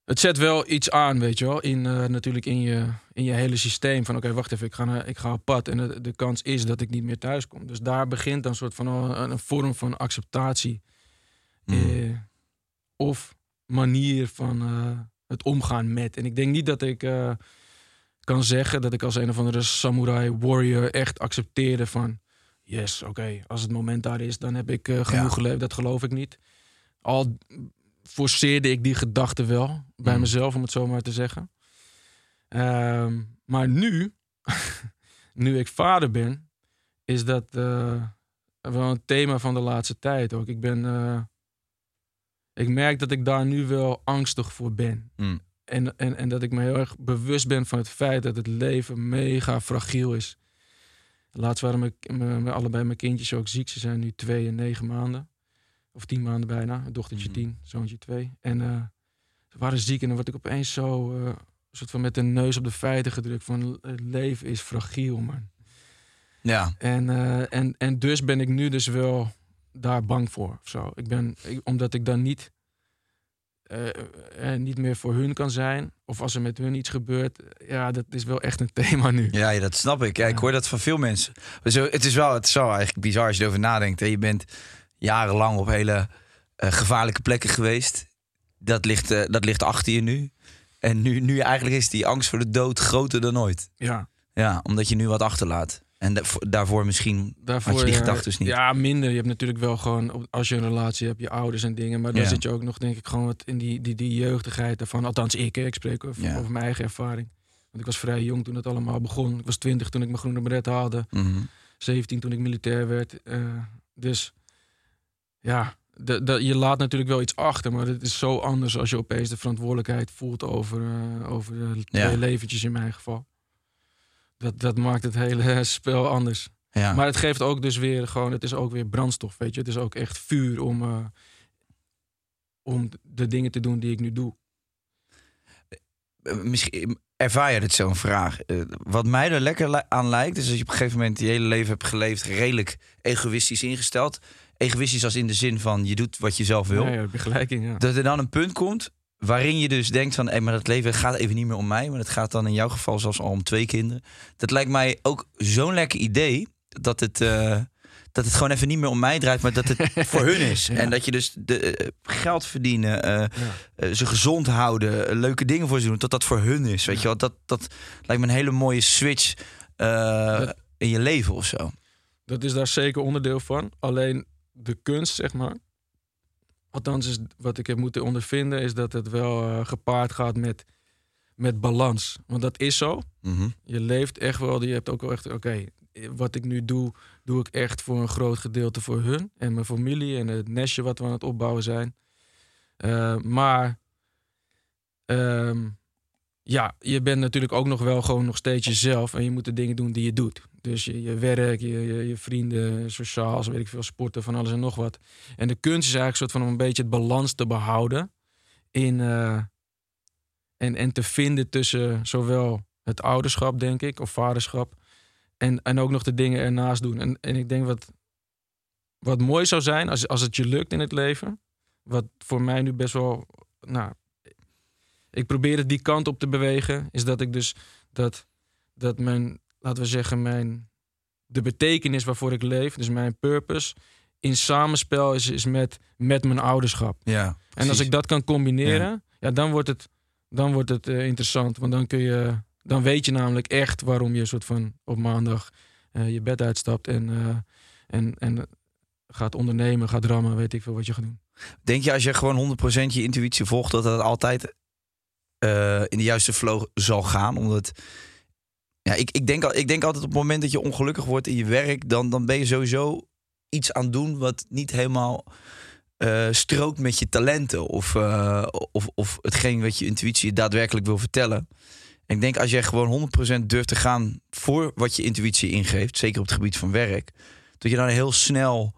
het zet wel iets aan, weet je wel. In, eh, natuurlijk in je, in je hele systeem. Van oké, wacht even, ik ga, naar, ik ga op pad. En de, de kans is dat ik niet meer thuis kom. Dus daar begint dan een soort van een, een vorm van acceptatie. Mm. Eh, of manier van eh, het omgaan met. En ik denk niet dat ik eh, kan zeggen dat ik als een of andere samurai warrior echt accepteerde van yes, oké, als het moment daar is, dan heb ik eh, genoeg Ja. geleefd. Dat geloof ik niet. Al forceerde ik die gedachte wel bij Mm. mezelf, om het zo maar te zeggen. Ehm, maar nu, [laughs] nu ik vader ben, is dat eh, wel een thema van de laatste tijd ook. Ik ben, ik merk dat ik daar nu wel angstig voor ben. Mm. En, en, en dat ik me heel erg bewust ben van het feit dat het leven mega fragiel is. Laatst waren mijn, mijn- allebei mijn kindjes ook ziek. Ze zijn nu twee en negen maanden. Of tien maanden bijna. Een dochtertje Mhm. tien, zoontje twee. En eh, ze waren ziek en dan word ik opeens zo... eh, soort van met de neus op de feiten gedrukt. Van het leven is fragiel, man. Ja. En, eh, en, en dus ben ik nu dus wel daar bang voor. Of zo. Ik ben, ik- omdat ik dan niet, eh, eh, niet meer voor hun kan zijn. Of als er met hun iets gebeurt. Ja, dat is wel echt een [laughs] thema nu. Ja, ja, dat snap ik. Ja, ik hoor dat van veel mensen. Zo, het is wel het is wel eigenlijk bizar als je erover nadenkt. Hè. Je bent jarenlang op hele eh, gevaarlijke plekken geweest. Dat ligt, dat ligt achter je nu. En nu, nu eigenlijk is die angst voor de dood groter dan ooit. Ja, Ja, omdat je nu wat achterlaat. En da- voor- daarvoor misschien daarvoor, had je die gedachten niet. Ja, minder. Je hebt natuurlijk wel gewoon, als je een relatie hebt, je ouders en dingen. Maar dan Ja. zit je ook nog, denk ik, gewoon wat in die, die, die jeugdigheid ervan. Althans, ik, hè. ik spreek over, Ja. over mijn eigen ervaring. Want ik was vrij jong toen het allemaal begon. Ik was twintig toen ik mijn groene beret haalde. Mhm. 17 toen ik militair werd. eh, dus ja, de, de, je laat natuurlijk wel iets achter, maar het is zo anders als je opeens de verantwoordelijkheid voelt over, eh, over de twee Ja. leventjes in mijn geval. Dat, dat maakt het hele [laughs] spel anders. ja. Maar het geeft ook dus weer gewoon, het is ook weer brandstof, weet je. Het is ook echt vuur om, eh, om de dingen te doen die ik nu doe. Eh, misschien ervaar je dit zo'n vraag. Eh, wat mij er lekker aan lijkt, is dat je op een gegeven moment je hele leven hebt geleefd, redelijk egoïstisch ingesteld. Egoïstisch als in de zin van je doet wat je zelf wil. Ja, ja, begelijking, ja. Dat er dan een punt komt waarin je dus denkt van, hé, maar het leven gaat even niet meer om mij, maar het gaat dan in jouw geval zelfs al om twee kinderen. Dat lijkt mij ook zo'n lekker idee dat het, eh, dat het gewoon even niet meer om mij draait, maar dat het [laughs] voor hun is. Ja. En dat je dus de, eh, geld verdienen, eh, Ja. ze gezond houden, leuke dingen voor ze doen, dat dat voor hun is. Weet je wel, dat, dat lijkt me een hele mooie switch Dat- in je leven of zo. Dat is daar zeker onderdeel van. Alleen de kunst, zeg maar. Althans, is wat ik heb moeten ondervinden, is dat het wel eh, gepaard gaat met, met balans. Want dat is zo. Mhm. Je leeft echt wel. Je hebt ook wel echt, oké, wat ik nu doe, doe ik echt voor een groot gedeelte voor hun en mijn familie en het nestje wat we aan het opbouwen zijn. Eh, maar ehm, ja, je bent natuurlijk ook nog wel gewoon nog steeds jezelf en je moet de dingen doen die je doet. Dus je, je werk, je, je, je vrienden, sociaal, weet ik veel, sporten, van alles en nog wat. En de kunst is eigenlijk een soort van om een beetje het balans te behouden in eh, en, en te vinden tussen zowel het ouderschap, denk ik, of vaderschap, en, en ook nog de dingen ernaast doen. En, en ik denk wat, wat mooi zou zijn als, als het je lukt in het leven, wat voor mij nu best wel, nou, ik probeer het die kant op te bewegen, is dat ik dus dat, dat mijn, laten we zeggen, mijn, de betekenis waarvoor ik leef, dus mijn purpose, in samenspel is, is met, met mijn ouderschap. Ja, En als ik dat kan combineren, ja. dan wordt het, dan wordt het eh, interessant. Want dan kun je, dan weet je namelijk echt waarom je soort van op maandag eh, je bed uitstapt en, eh, en, en gaat ondernemen, gaat rammen, weet ik veel wat je gaat doen. Denk je als je gewoon 100% je intuïtie volgt, dat het altijd in de juiste flow zal gaan? Omdat ja, ik, ik, denk, ik denk altijd op het moment dat je ongelukkig wordt in je werk, dan, dan ben je sowieso iets aan doen wat niet helemaal eh, strookt met je talenten of, eh, of, of hetgeen wat je intuïtie daadwerkelijk wil vertellen. En ik denk als jij gewoon 100% durft te gaan voor wat je intuïtie ingeeft, zeker op het gebied van werk, dat je dan heel snel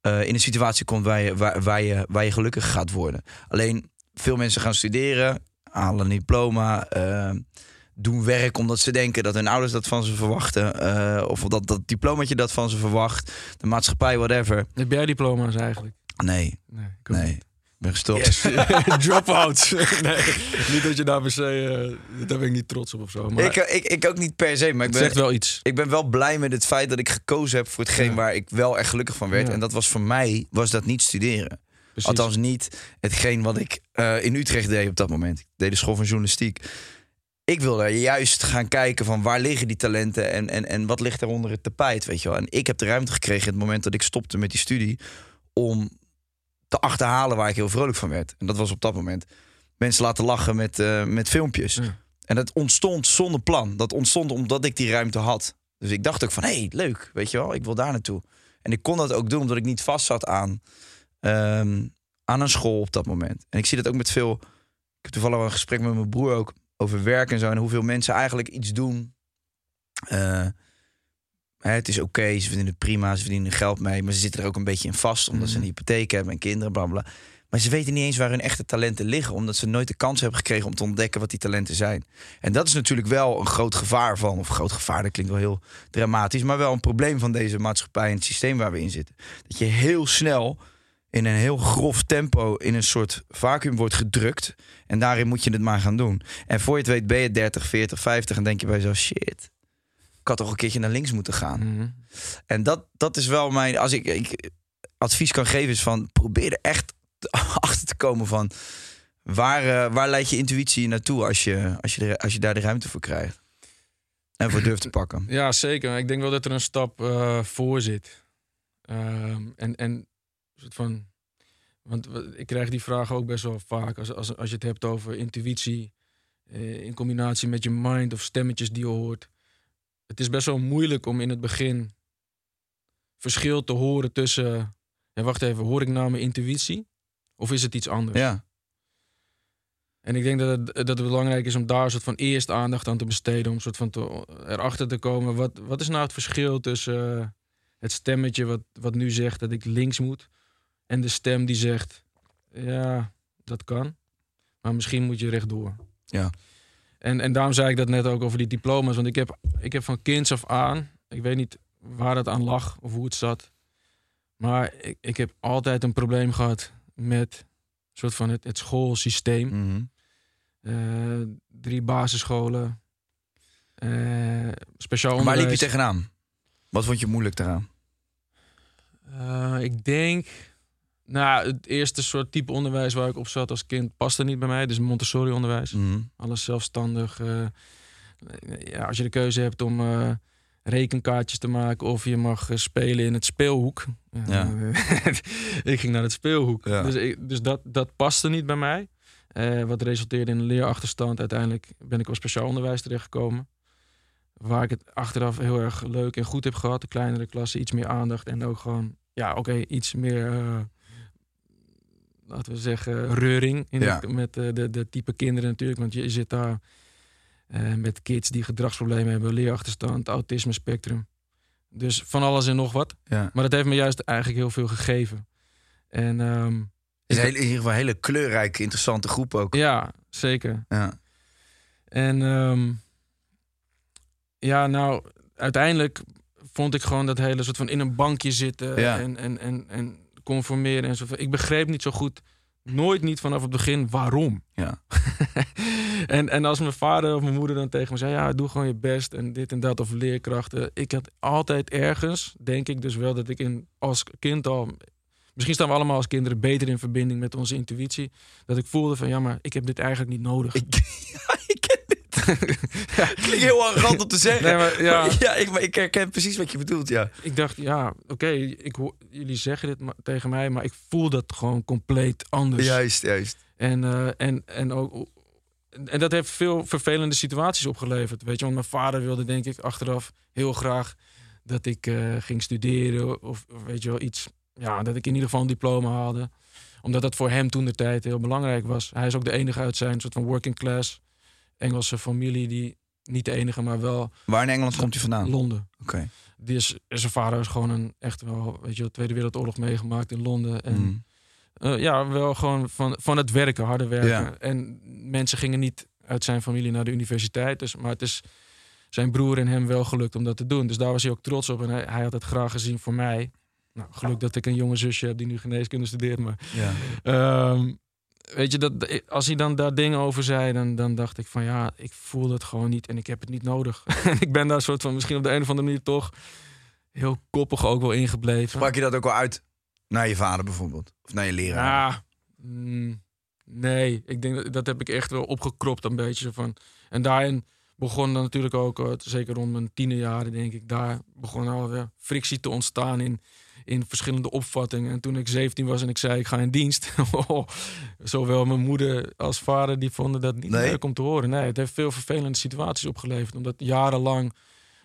eh, in een situatie komt waar je, waar, waar, je, waar je gelukkig gaat worden. Alleen veel mensen gaan studeren, halen een diploma, doen werk omdat ze denken dat hun ouders dat van ze verwachten. eh, of dat dat diplomaatje dat van ze verwacht. De maatschappij, whatever. Heb jij diploma's eigenlijk? Nee, Nee, nee. Ik ben gestopt. [laughs] Drop-outs. [laughs] nee, niet dat je daar per se, eh, daar ben ik niet trots op of zo. Maar Ik, ik, ik ook niet per se, maar ik zegt ben, wel iets. ik ben wel blij met het feit dat ik gekozen heb voor hetgeen Ja. waar ik wel echt gelukkig van werd. Ja. En dat was voor mij, was dat niet studeren. Precies. Althans niet hetgeen wat ik eh, in Utrecht deed op dat moment. Ik deed de school van journalistiek. Ik wilde juist gaan kijken van waar liggen die talenten en, en, en wat ligt er onder het tapijt, weet je wel. En ik heb de ruimte gekregen in het moment dat ik stopte met die studie om te achterhalen waar ik heel vrolijk van werd. En dat was op dat moment mensen laten lachen met, eh, met filmpjes. Ja. En dat ontstond zonder plan. Dat ontstond omdat ik die ruimte had. Dus ik dacht ook van, hé, hey, leuk, weet je wel, ik wil daar naartoe. En ik kon dat ook doen omdat ik niet vast zat aan, ehm, aan een school op dat moment. En ik zie dat ook met veel... Ik heb toevallig een gesprek met mijn broer ook over werk en zo. En hoeveel mensen eigenlijk iets doen. Eh, hè, het is oké, ze verdienen prima, ze verdienen geld mee. Maar ze zitten er ook een beetje in vast, omdat ze een hypotheek hebben en kinderen, bla bla. Maar ze weten niet eens waar hun echte talenten liggen, omdat ze nooit de kans hebben gekregen om te ontdekken wat die talenten zijn. En dat is natuurlijk wel een groot gevaar van, of groot gevaar, dat klinkt wel heel dramatisch, maar wel een probleem van deze maatschappij en het systeem waar we in zitten. Dat je heel snel in een heel grof tempo in een soort vacuüm wordt gedrukt. En daarin moet je het maar gaan doen. En voor je het weet ben je 30, 40, 50 en denk je bij jezelf, shit. Ik had toch een keertje naar links moeten gaan. Mhm. En dat, dat is wel mijn. Als ik, ik advies kan geven, is van probeer er echt [laughs] achter te komen van waar, eh, waar leidt je intuïtie naartoe als je, als, je als je daar de ruimte voor krijgt. En voor durft te pakken. [laughs] Ja, zeker. Ik denk wel dat er een stap eh, voor zit. Ehm, en, en soort van. Want ik krijg die vraag ook best wel vaak. Als, als, als je het hebt over intuïtie. eh, in combinatie met je mind of stemmetjes die je hoort. Het is best wel moeilijk om in het begin. verschil te horen tussen. Ja, wacht even, hoor ik nou mijn intuïtie? Of is het iets anders? Ja, En ik denk dat het, dat het belangrijk is om daar een soort van eerst aandacht aan te besteden. Om soort van te, erachter te komen. Wat, wat is nou het verschil tussen het stemmetje wat, wat nu zegt dat ik links moet. En de stem die zegt, ja, dat kan. Maar misschien moet je rechtdoor. ja. En, en daarom zei ik dat net ook over die diploma's. Want ik heb, ik heb van kinds af aan, ik weet niet waar dat aan lag of hoe het zat. Maar ik, ik heb altijd een probleem gehad met soort van het, het schoolsysteem. Eh, drie basisscholen. eh, speciaal Waar liep je tegenaan? Wat vond je moeilijk daaraan? Eh, ik denk... Nou, het eerste soort type onderwijs waar ik op zat als kind paste niet bij mij. Dus Montessori onderwijs. Mhm. Alles zelfstandig. eh, ja, als je de keuze hebt om eh, rekenkaartjes te maken of je mag eh, spelen in het speelhoek. Ja. [laughs] ik ging naar het speelhoek. Ja. Dus, ik, dus dat, dat paste niet bij mij. Wat resulteerde in een leerachterstand. Uiteindelijk ben ik op speciaal onderwijs terechtgekomen. Waar ik het achteraf heel erg leuk en goed heb gehad. De kleinere klassen, iets meer aandacht. En ook gewoon, ja, oké, iets meer, laten we zeggen, reuring. In Ja. de- met eh, de, de type kinderen natuurlijk. Want je, zit daar eh, met kids die gedragsproblemen hebben, leerachterstand, autisme spectrum. Dus van alles en nog wat. Ja. Maar dat heeft me juist eigenlijk heel veel gegeven. En ehm, is een hele- in ieder geval een hele kleurrijke, interessante groep ook. ja, zeker. Ja. En ehm, ja, nou, uiteindelijk vond ik gewoon dat hele soort van in een bankje zitten Ja. en, en, en, en conformeren en zo. Ik begreep niet zo goed, nooit niet vanaf het begin waarom. Ja. [laughs] en, en als mijn vader of mijn moeder dan tegen me zei, ja, doe gewoon je best en dit en dat of leerkrachten. Ik had altijd ergens, denk ik dus wel, dat ik in, als kind al Misschien staan we allemaal als kinderen beter in verbinding met onze intuïtie. Dat ik voelde van ja, maar ik heb dit eigenlijk niet nodig. Ik, [laughs] ja. [laughs] Klinkt heel arrogant om te zeggen. Nee, maar ja. [laughs] ja ik, maar ik herken precies wat je bedoelt, ja. Ik dacht, ja, oké, ik hoor jullie zeggen dit tegen mij, maar ik voel dat gewoon compleet anders. Juist, juist. En, eh, en, en ook. En dat heeft veel vervelende situaties opgeleverd. Weet je, want mijn vader wilde, denk ik, achteraf heel graag dat ik eh, ging studeren. Of, of weet je wel, iets. Ja, dat ik in ieder geval een diploma haalde. Omdat dat voor hem toen de tijd heel belangrijk was. Hij is ook de enige uit zijn soort van working class Engelse familie die niet de enige, maar wel Waar in Engeland komt hij vandaan? Oké. Londen. Die is, zijn vader is gewoon een echt wel, weet je, wel, Tweede Wereldoorlog meegemaakt in Londen. En Mm. eh, ja, wel gewoon van, van het werken, harde werken. Ja. En mensen gingen niet uit zijn familie naar de universiteit. Dus, maar het is zijn broer en hem wel gelukt om dat te doen. Dus daar was hij ook trots op. En hij, hij had het graag gezien voor mij. Nou, geluk dat ik een jonge zusje heb die nu geneeskunde studeert. Maar Ja. Ehm, weet je, dat, als hij dan daar dingen over zei, dan, dan dacht ik van ja, ik voel het gewoon niet en ik heb het niet nodig. [laughs] en ik ben daar soort van misschien op de een of andere manier toch heel koppig ook wel ingebleven. Sprak je dat ook wel uit naar je vader bijvoorbeeld? Of naar je leraar? Ja, mm, nee, ik denk dat, dat heb ik echt wel opgekropt een beetje. Van. En daarin begon dan natuurlijk ook, eh, zeker rond mijn tienerjaren denk ik, daar begon alweer frictie te ontstaan in, in verschillende opvattingen. En toen ik 17 was en ik zei ik ga in dienst, [laughs] oh, zowel mijn moeder als vader die vonden dat niet Nee. leuk om te horen. Nee, het heeft veel vervelende situaties opgeleverd, omdat jarenlang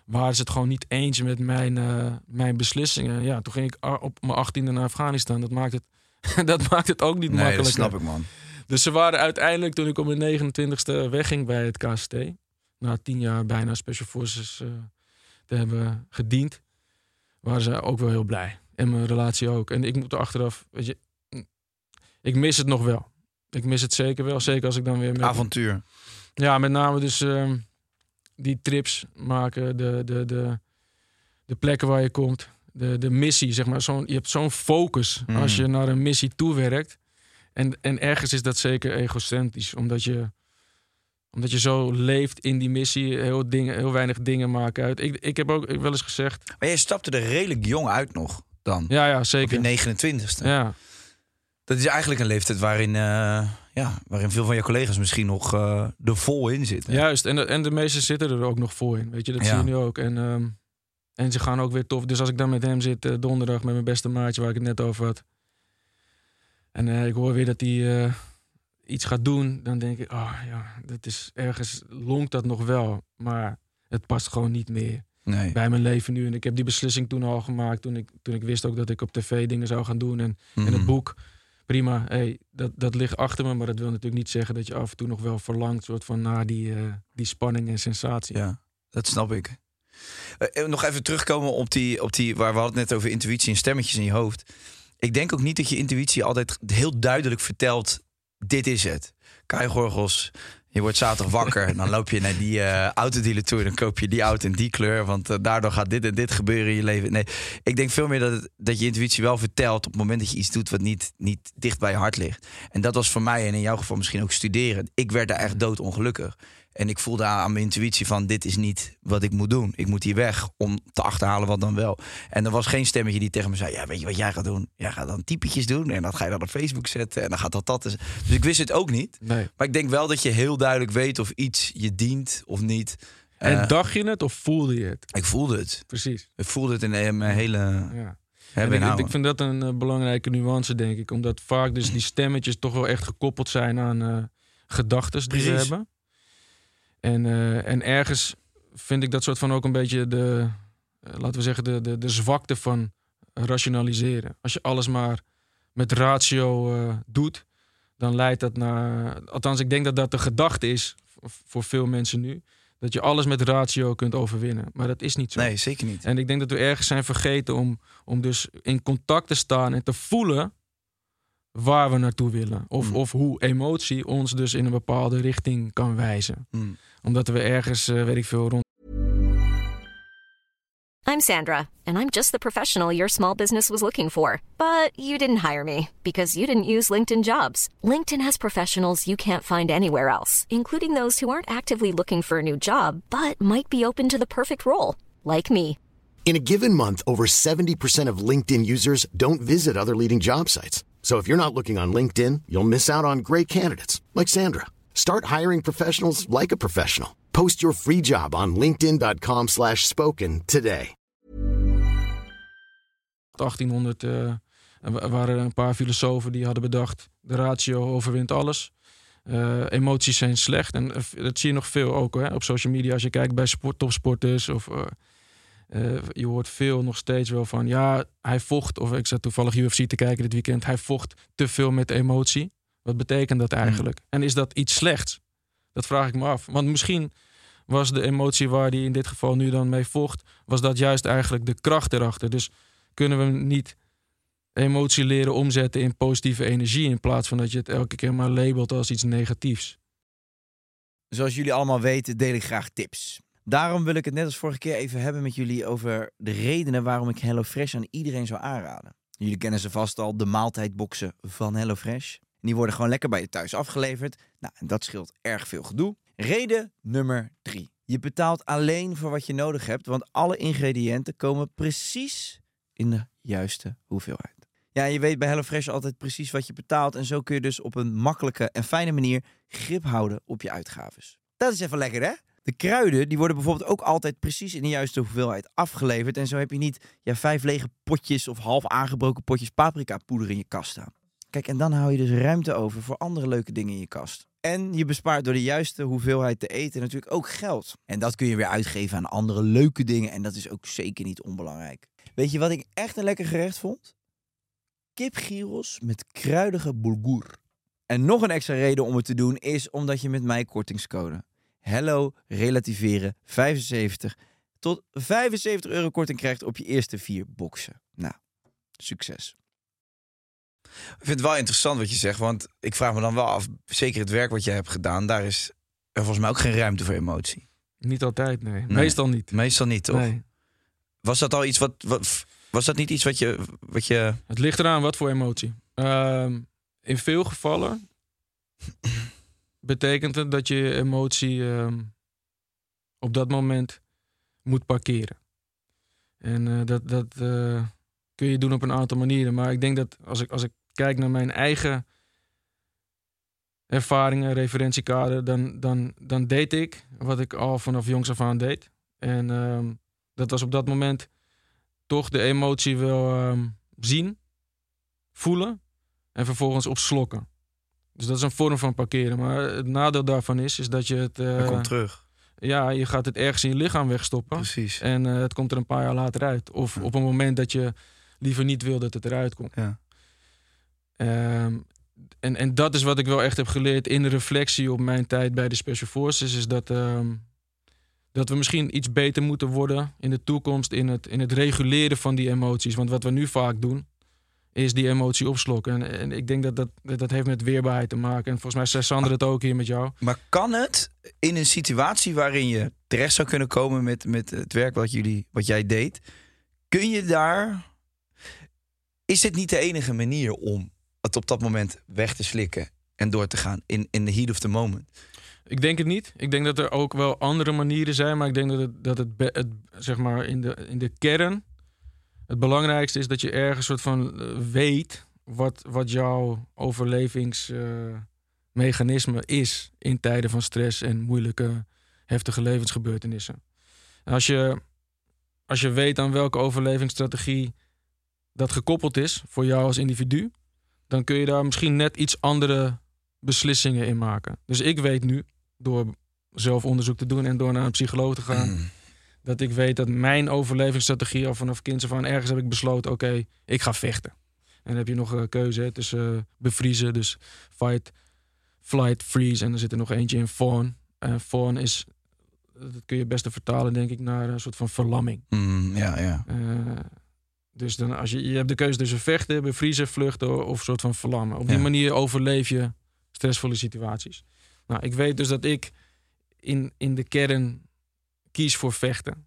waren ze het gewoon niet eens met mijn, eh, mijn beslissingen. Ja, toen ging ik op mijn 18e naar Afghanistan. Dat maakt het, [laughs] dat maakt het ook niet Nee, dat makkelijker. snap ik, man. Dus ze waren uiteindelijk, toen ik op mijn 29ste wegging bij het KST, na tien jaar bijna Special Forces eh, te hebben gediend, waren ze ook wel heel blij. En mijn relatie ook. En ik moet er achteraf, weet je, ik mis het nog wel. Ik mis het zeker wel. Zeker als ik dan weer met, Avontuur. ja, met name dus ehm, die trips maken, de, de, de, de plekken waar je komt, de, de missie, zeg maar. Zo'n, je hebt zo'n focus Mm. als je naar een missie toewerkt. En, en ergens is dat zeker egocentrisch, omdat je, omdat je zo leeft in die missie. Heel, dingen, heel weinig dingen maken uit. Ik, ik heb ook wel eens gezegd, Maar jij stapte er redelijk jong uit nog dan. ja, ja, Op zeker. je 29ste. Ja, Dat is eigenlijk een leeftijd waarin, eh, ja, waarin veel van je collega's misschien nog eh er vol in zitten. Juist, en de, en de meesten zitten er ook nog voor in. Weet je, dat Ja. zie je nu ook. En, ehm, en ze gaan ook weer tof. Dus als ik dan met hem zit, eh, donderdag met mijn beste maatje, waar ik het net over had. En ik hoor weer dat hij iets gaat doen. Dan denk ik, oh ja, dat is ergens lonkt dat nog wel. Maar het past gewoon niet meer Nee. bij mijn leven nu. En ik heb die beslissing toen al gemaakt. Toen ik, toen ik wist ook dat ik op tv dingen zou gaan doen. En, en Mhm. het boek, prima. Hey, dat, dat ligt achter me. Maar dat wil natuurlijk niet zeggen dat je af en toe nog wel verlangt. Soort van naar die, eh, die spanning en sensatie. Ja, dat snap ik. Eh, eh, nog even terugkomen op die, op die, waar we hadden het net over intuïtie en stemmetjes in je hoofd. Ik denk ook niet dat je intuïtie altijd heel duidelijk vertelt, dit is het. Kai Gorgels, je wordt zaterdag wakker en dan loop je naar die eh autodealer toe en dan koop je die auto in die kleur, want eh, daardoor gaat dit en dit gebeuren in je leven. Nee, ik denk veel meer dat, dat je intuïtie wel vertelt op het moment dat je iets doet wat niet, niet dicht bij je hart ligt. En dat was voor mij en in jouw geval misschien ook studeren. Ik werd daar echt doodongelukkig. En ik voelde aan mijn intuïtie van dit is niet wat ik moet doen. Ik moet hier weg om te achterhalen wat dan wel. En er was geen stemmetje die tegen me zei... ja, weet je wat jij gaat doen? Jij gaat dan typetjes doen en dat ga je dan op Facebook zetten... en dan gaat dat dat. Dus ik wist het ook niet. Nee. Maar ik denk wel dat je heel duidelijk weet of iets je dient of niet. En Eh, dacht je het of voelde je het? ik voelde het. Precies. Ik voelde het in mijn hele Ja. ik, ik vind dat een eh, belangrijke nuance, denk ik. Omdat vaak dus die stemmetjes toch wel echt gekoppeld zijn aan eh gedachten die ze hebben. En, eh, en ergens vind ik dat soort van ook een beetje de, eh, laten we zeggen, de, de, de zwakte van rationaliseren. Als je alles maar met ratio eh, doet, dan leidt dat naar. Althans, ik denk dat dat de gedachte is voor veel mensen nu. Dat je alles met ratio kunt overwinnen. Maar dat is niet zo. Nee, zeker niet. En ik denk dat we ergens zijn vergeten om, om dus in contact te staan en te voelen waar we naartoe willen. Of, Mm. of hoe emotie ons dus in een bepaalde richting kan wijzen. Mm. Omdat we ergens, eh, weet ik veel, rond I'm Sandra, and I'm just the professional your small business was looking for. But you didn't hire me because you didn't use LinkedIn jobs. LinkedIn has professionals you can't find anywhere else, including those who aren't actively looking for a new job but might be open to the perfect role, like me. In a given month, over 70% of LinkedIn users don't visit other leading job sites. So if you're not looking on LinkedIn, you'll miss out on great candidates like Sandra. Start hiring professionals like a professional. Post your free job on linkedin.com/spoken slash spoken today. 1800 eh, er wa- waren er een paar filosofen die hadden bedacht: de ratio overwint alles. Eh, emoties zijn slecht. En eh, dat zie je nog veel ook hè, op social media. Als je kijkt bij sport, topsporters of. Eh, je hoort veel nog steeds wel van ja, hij vocht. Of ik zat toevallig UFC te kijken dit weekend. Hij vocht te veel met emotie. Wat betekent dat eigenlijk? En is dat iets slechts? Dat vraag ik me af. Want misschien was de emotie waar hij in dit geval nu dan mee vocht, was dat juist eigenlijk de kracht erachter. Dus kunnen we niet emotie leren omzetten in positieve energie in plaats van dat je het elke keer maar labelt als iets negatiefs. Zoals jullie allemaal weten, deel ik graag tips. Daarom wil ik het net als vorige keer even hebben met jullie over de redenen waarom ik HelloFresh aan iedereen zou aanraden. Jullie kennen ze vast al, de maaltijdboxen van HelloFresh. Die worden gewoon lekker bij je thuis afgeleverd. Nou, en dat scheelt erg veel gedoe. Reden nummer drie. Je betaalt alleen voor wat je nodig hebt, want alle ingrediënten komen precies in de juiste hoeveelheid. Ja, je weet bij HelloFresh altijd precies wat je betaalt. En zo kun je dus op een makkelijke en fijne manier grip houden op je uitgaves. Dat is even lekker, hè? De kruiden die worden bijvoorbeeld ook altijd precies in de juiste hoeveelheid afgeleverd. En zo heb je niet ja, vijf lege potjes of half aangebroken potjes paprika poeder in je kast staan. Kijk, en dan hou je dus ruimte over voor andere leuke dingen in je kast. En je bespaart door de juiste hoeveelheid te eten natuurlijk ook geld. En dat kun je weer uitgeven aan andere leuke dingen. En dat is ook zeker niet onbelangrijk. Weet je wat ik echt een lekker gerecht vond? Kipgyros met kruidige bulgur. En nog een extra reden om het te doen is omdat je met mij kortingscode Hello relativeren 75 tot 75 euro korting krijgt op je eerste vier boxen. Nou, succes. Ik vind het wel interessant wat je zegt, want ik vraag me dan wel af, zeker het werk wat jij hebt gedaan, daar is er volgens mij ook geen ruimte voor emotie. Niet altijd, nee. Meestal niet. Meestal niet, toch? Nee. Was dat al iets wat, wat was dat niet iets wat je, wat je... Het ligt eraan wat voor emotie. Ehm, in veel gevallen betekent het dat je emotie ehm, op dat moment moet parkeren. En eh, dat, dat eh, kun je doen op een aantal manieren. Maar ik denk dat als ik, als ik kijk naar mijn eigen ervaringen, referentiekader, dan, dan, dan deed ik wat ik al vanaf jongs af aan deed. En ehm, dat was op dat moment toch de emotie wel ehm, zien, voelen en vervolgens opslokken. Dus dat is een vorm van parkeren. Maar het nadeel daarvan is, is dat je het... dat eh, komt terug. ja, je gaat het ergens in je lichaam wegstoppen. Precies. En eh, het komt er een paar jaar later uit. Of op een moment dat je liever niet wil dat het eruit komt. Ja. Ehm, en, en dat is wat ik wel echt heb geleerd in de reflectie op mijn tijd bij de Special Forces. Is dat, ehm, dat we misschien iets beter moeten worden in de toekomst in het, in het reguleren van die emoties. Want wat we nu vaak doen, is die emotie opslokken. En, en ik denk dat dat, dat heeft met weerbaarheid te maken. En volgens mij zei Sander het ook hier met jou. Maar kan het in een situatie waarin je terecht zou kunnen komen met, met het werk wat, jullie, wat jij deed, kun je daar. Is dit niet de enige manier om het op dat moment weg te slikken en door te gaan in, in the heat of the moment? Ik denk het niet. Ik denk dat er ook wel andere manieren zijn. Maar ik denk dat het, dat het zeg maar in de, in de kern. Het belangrijkste is dat je ergens soort van eh, weet wat, wat jouw overlevingsmechanisme is in tijden van stress en moeilijke, heftige levensgebeurtenissen. En als je, als je weet aan welke overlevingsstrategie dat gekoppeld is voor jou als individu, dan kun je daar misschien net iets andere beslissingen in maken. Dus ik weet nu, door zelf onderzoek te doen en door naar een psycholoog te gaan, [clears throat] dat ik weet dat mijn overlevingsstrategie al vanaf kinds af aan ergens heb ik besloten, oké, ik ga vechten. En dan heb je nog een keuze hè, tussen eh, bevriezen, dus fight, flight, freeze. En er zit er nog eentje in fawn. En fawn is, dat kun je best vertalen denk ik, naar een soort van verlamming. Mm, ja, ja. Eh, dus dan als je, je hebt de keuze tussen vechten, bevriezen, vluchten of een soort van verlammen. Op die Ja. manier overleef je stressvolle situaties. Nou, ik weet dus dat ik in, in de kern kies voor vechten.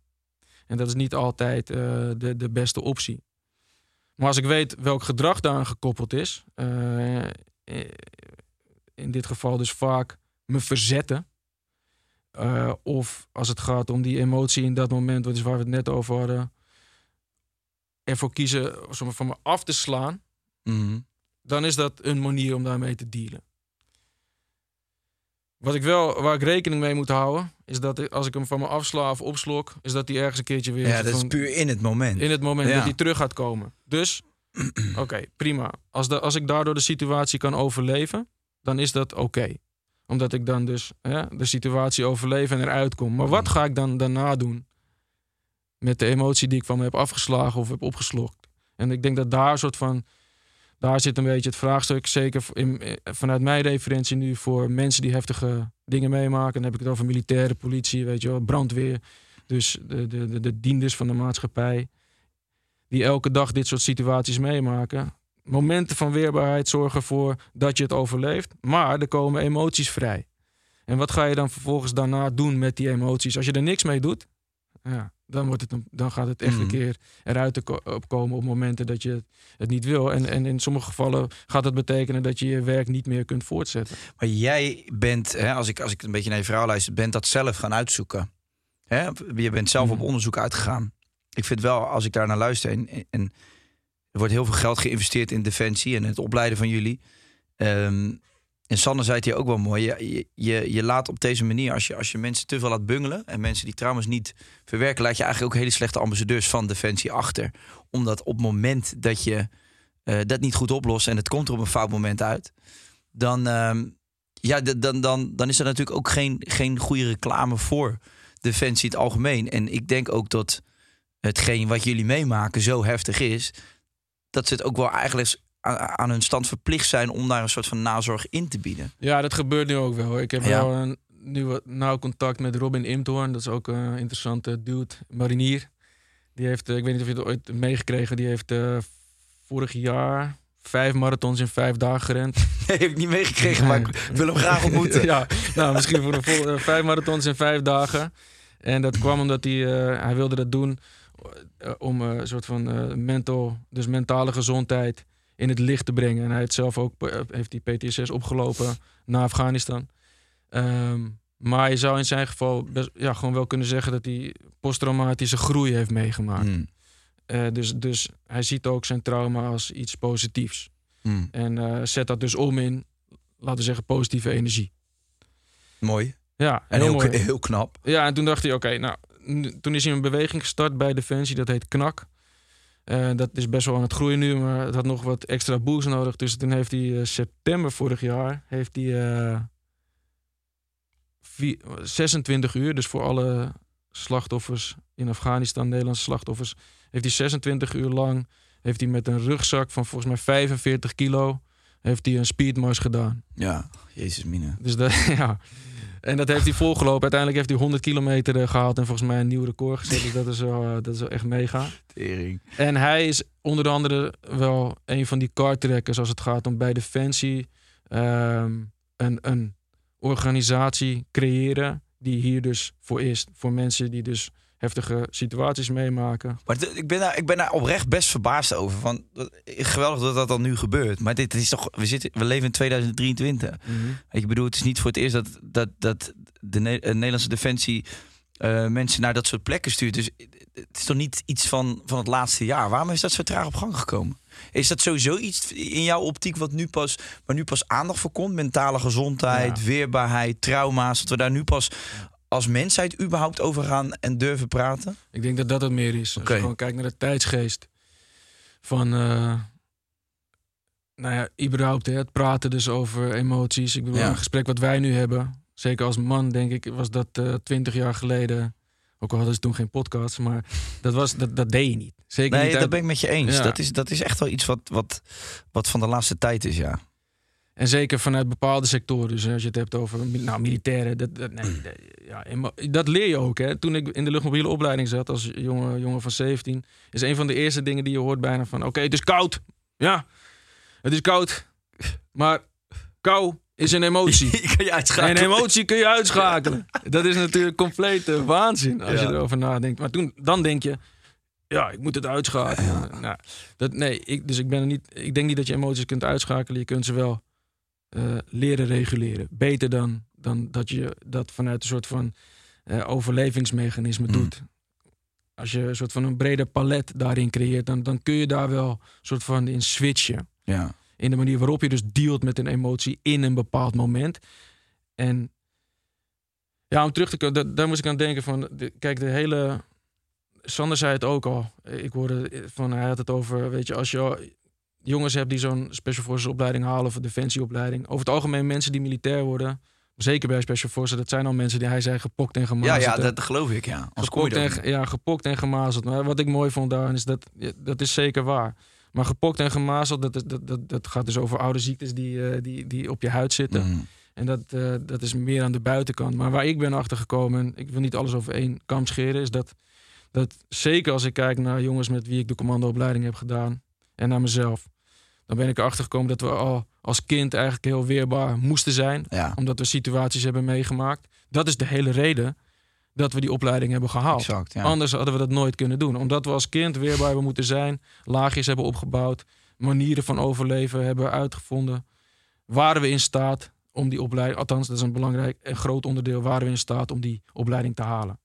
En dat is niet altijd eh, de, de beste optie. Maar als ik weet welk gedrag daaraan gekoppeld is, eh, eh, in dit geval dus vaak me verzetten. of als het gaat om die emotie in dat moment, wat is waar we het net over hadden, ervoor kiezen maar, van me af te slaan, Mhm. dan is dat een manier om daarmee te dealen. Wat ik wel, waar ik rekening mee moet houden, is dat als ik hem van me afsla of opslok, is dat hij ergens een keertje weer Ja, dat is puur in het moment. in het moment Ja. dat hij terug gaat komen. Dus, [clears throat] oké, prima. Als, de, als ik daardoor de situatie kan overleven, dan is dat oké. Omdat ik dan dus hè, de situatie overleef en eruit kom. Maar wat ga ik dan daarna doen? Met de emotie die ik van me heb afgeslagen of heb opgeslokt. En ik denk dat daar een soort van. Daar zit een beetje het vraagstuk. Zeker in- vanuit mijn referentie nu voor mensen die heftige dingen meemaken. Dan heb ik het over militaire politie, weet je wel, brandweer. Dus de, de, de, de dienders van de maatschappij. Die elke dag dit soort situaties meemaken. Momenten van weerbaarheid zorgen ervoor dat je het overleeft. Maar er komen emoties vrij. En wat ga je dan vervolgens daarna doen met die emoties? Als je er niks mee doet, ja, dan, wordt het een, dan gaat het echt een Mhm. keer eruit te ko- opkomen op momenten dat je het niet wil. En, en in sommige gevallen gaat dat betekenen dat je je werk niet meer kunt voortzetten. Maar jij bent, hè, als, ik, als ik een beetje naar je verhaal luister, bent dat zelf gaan uitzoeken. Hè? Je bent zelf op Mhm. onderzoek uitgegaan. Ik vind wel, als ik daar naar luister, en, en er wordt heel veel geld geïnvesteerd in defensie en het opleiden van jullie. Ehm, en Sanne zei het hier ook wel mooi. Je, je, laat op deze manier, als je, als je mensen te veel laat bungelen. en mensen die trauma's niet verwerken. laat je eigenlijk ook hele slechte ambassadeurs van Defensie achter. Omdat op het moment dat je eh, dat niet goed oplost. en het komt er op een fout moment uit. dan, ehm, ja, dan, dan, dan is er natuurlijk ook geen, geen goede reclame voor Defensie in het algemeen. En ik denk ook dat hetgeen wat jullie meemaken zo heftig is. dat ze het ook wel eigenlijk aan, hun stand verplicht zijn om daar een soort van nazorg in te bieden. Ja, dat gebeurt nu ook wel. Ik heb Ja. wel een nieuwe nauw contact met Robin Imthoorn. Dat is ook een interessante dude, marinier. Die heeft, eh, ik weet niet of je het ooit meegekregen, die heeft eh, vorig jaar vijf marathons in vijf dagen gerend. [laughs] Nee, heb ik niet meegekregen, maar ik wil hem graag ontmoeten. [laughs] ja, nou, misschien voor de vol- eh, vijf marathons in vijf dagen. En dat kwam omdat hij, hij wilde dat doen om een soort van mental, dus mentale gezondheid in het licht te brengen. En hij heeft zelf ook eh, heeft die PTSS opgelopen naar Afghanistan. Ehm, maar je zou in zijn geval best, ja, gewoon wel kunnen zeggen dat hij posttraumatische groei heeft meegemaakt. Hmm, Eh, dus, dus hij ziet ook zijn trauma als iets positiefs. hmm. En eh, zet dat dus om in, laten we zeggen, positieve energie. Mooi. Ja, En heel, heel, knap. Ja, en toen dacht hij, oké, nou, toen is hij een beweging gestart bij Defensie, dat heet KNAK. Eh, dat is best wel aan het groeien nu, maar het had nog wat extra boost nodig. Dus toen heeft hij eh, september vorig jaar, heeft hij eh, vier- 26 uur, dus voor alle slachtoffers in Afghanistan, Nederlandse slachtoffers, heeft hij 26 uur lang, heeft hij met een rugzak van volgens mij 45 kilo, heeft hij een speedmars gedaan. Ja, jezus mine. Dus dat, [laughs] ja. En dat heeft hij volgelopen. Uiteindelijk heeft hij 100 kilometer eh, gehaald en volgens mij een nieuw record gezet. Dus dat is wel, eh, dat is wel echt mega. Tering. En hij is onder andere wel een van die kartrekkers als het gaat om bij Defensie ehm, een, een organisatie creëren die hier dus voor is. Voor mensen die dus heftige situaties meemaken. Maar ik ben, daar, ik ben daar oprecht best verbaasd over. Van, geweldig dat dat dan nu gebeurt. Maar dit is toch, we, zitten, we leven in 2023. Weet je, Ik bedoel, het is niet voor het eerst dat, dat, dat de eh, Nederlandse Defensie eh, mensen naar dat soort plekken stuurt. Dus het is toch niet iets van, van het laatste jaar. Waarom is dat zo traag op gang gekomen? Is dat sowieso iets in jouw optiek wat nu pas, waar nu pas aandacht voor komt? Mentale gezondheid, Ja. weerbaarheid, trauma's. Dat we daar nu pas als mensheid überhaupt over gaan en durven praten? Ik denk dat dat het meer is. Als Oké. je gewoon kijkt naar de tijdsgeest van, eh, nou ja, überhaupt hè, het praten dus over emoties. Ik bedoel, Ja. een gesprek wat wij nu hebben, zeker als man denk ik, was dat twintig jaar geleden. Ook al hadden ze toen geen podcast, maar dat, was, dat, dat deed je niet. Zeker Nee, niet dat uit- ben ik met je eens. Ja. Dat, is, dat is echt wel iets wat, wat, wat van de laatste tijd is, ja. En zeker vanuit bepaalde sectoren. Dus als je het hebt over nou, militairen. Dat, dat, nee, [clears throat] dat- ja, emo- dat leer je ook. Hè. Toen ik in de luchtmobiele opleiding zat als jonge, jongen van 17. Is een van de eerste dingen die je hoort bijna van... Oké, het is koud. Ja, het is koud. Maar kou is een emotie. [laughs] Je kan je En uitschakelen. een emotie kun je uitschakelen. Dat is natuurlijk complete waanzin als Ja. je erover nadenkt. Maar toen, dan denk je, ja, ik moet het uitschakelen. Nou, dat, nee, ik, dus ik, ben er niet, ik denk niet dat je emoties kunt uitschakelen. Je kunt ze wel eh, leren reguleren. Beter dan, dan dat je dat vanuit een soort van eh, overlevingsmechanisme Mm. doet. Als je een soort van een breder palet daarin creëert, dan, dan kun je daar wel een soort van in switchen Ja. in de manier waarop je dus dealt met een emotie in een bepaald moment. En ja, om terug te komen, da- daar moest ik aan denken van, de, kijk, de hele, Sander zei het ook al. Ik hoorde van, hij had het over, weet je, als je jongens hebt die zo'n Special Forces opleiding halen of een defensieopleiding. Over het algemeen mensen die militair worden, zeker bij Special Forces, dat zijn al mensen die, hij zei, gepokt en Ja, gemazeld. ja, hè. dat geloof ik, ja. Als Gepokt en, ja, gepokt en gemazeld. Maar wat ik mooi vond daarin is dat, ja, dat is zeker waar. Maar gepokt en gemazeld, dat, dat, dat, dat gaat dus over oude ziektes die, eh, die, die op je huid zitten. Mm. En dat, eh, dat is meer aan de buitenkant. Maar waar ik ben achtergekomen, en ik wil niet alles over één kam scheren, is dat, dat zeker als ik kijk naar jongens met wie ik de commandoopleiding heb gedaan en naar mezelf, dan ben ik erachter gekomen dat we al als kind eigenlijk heel weerbaar moesten zijn Ja, omdat we situaties hebben meegemaakt. Dat is de hele reden dat we die opleiding hebben gehaald. exact. Ja. Anders hadden we dat nooit kunnen doen. Omdat we als kind weerbaar hebben moeten zijn, laagjes hebben opgebouwd, manieren van overleven hebben uitgevonden. Waren we in staat om die opleiding, althans dat is een belangrijk en groot onderdeel, waren we in staat om die opleiding te halen.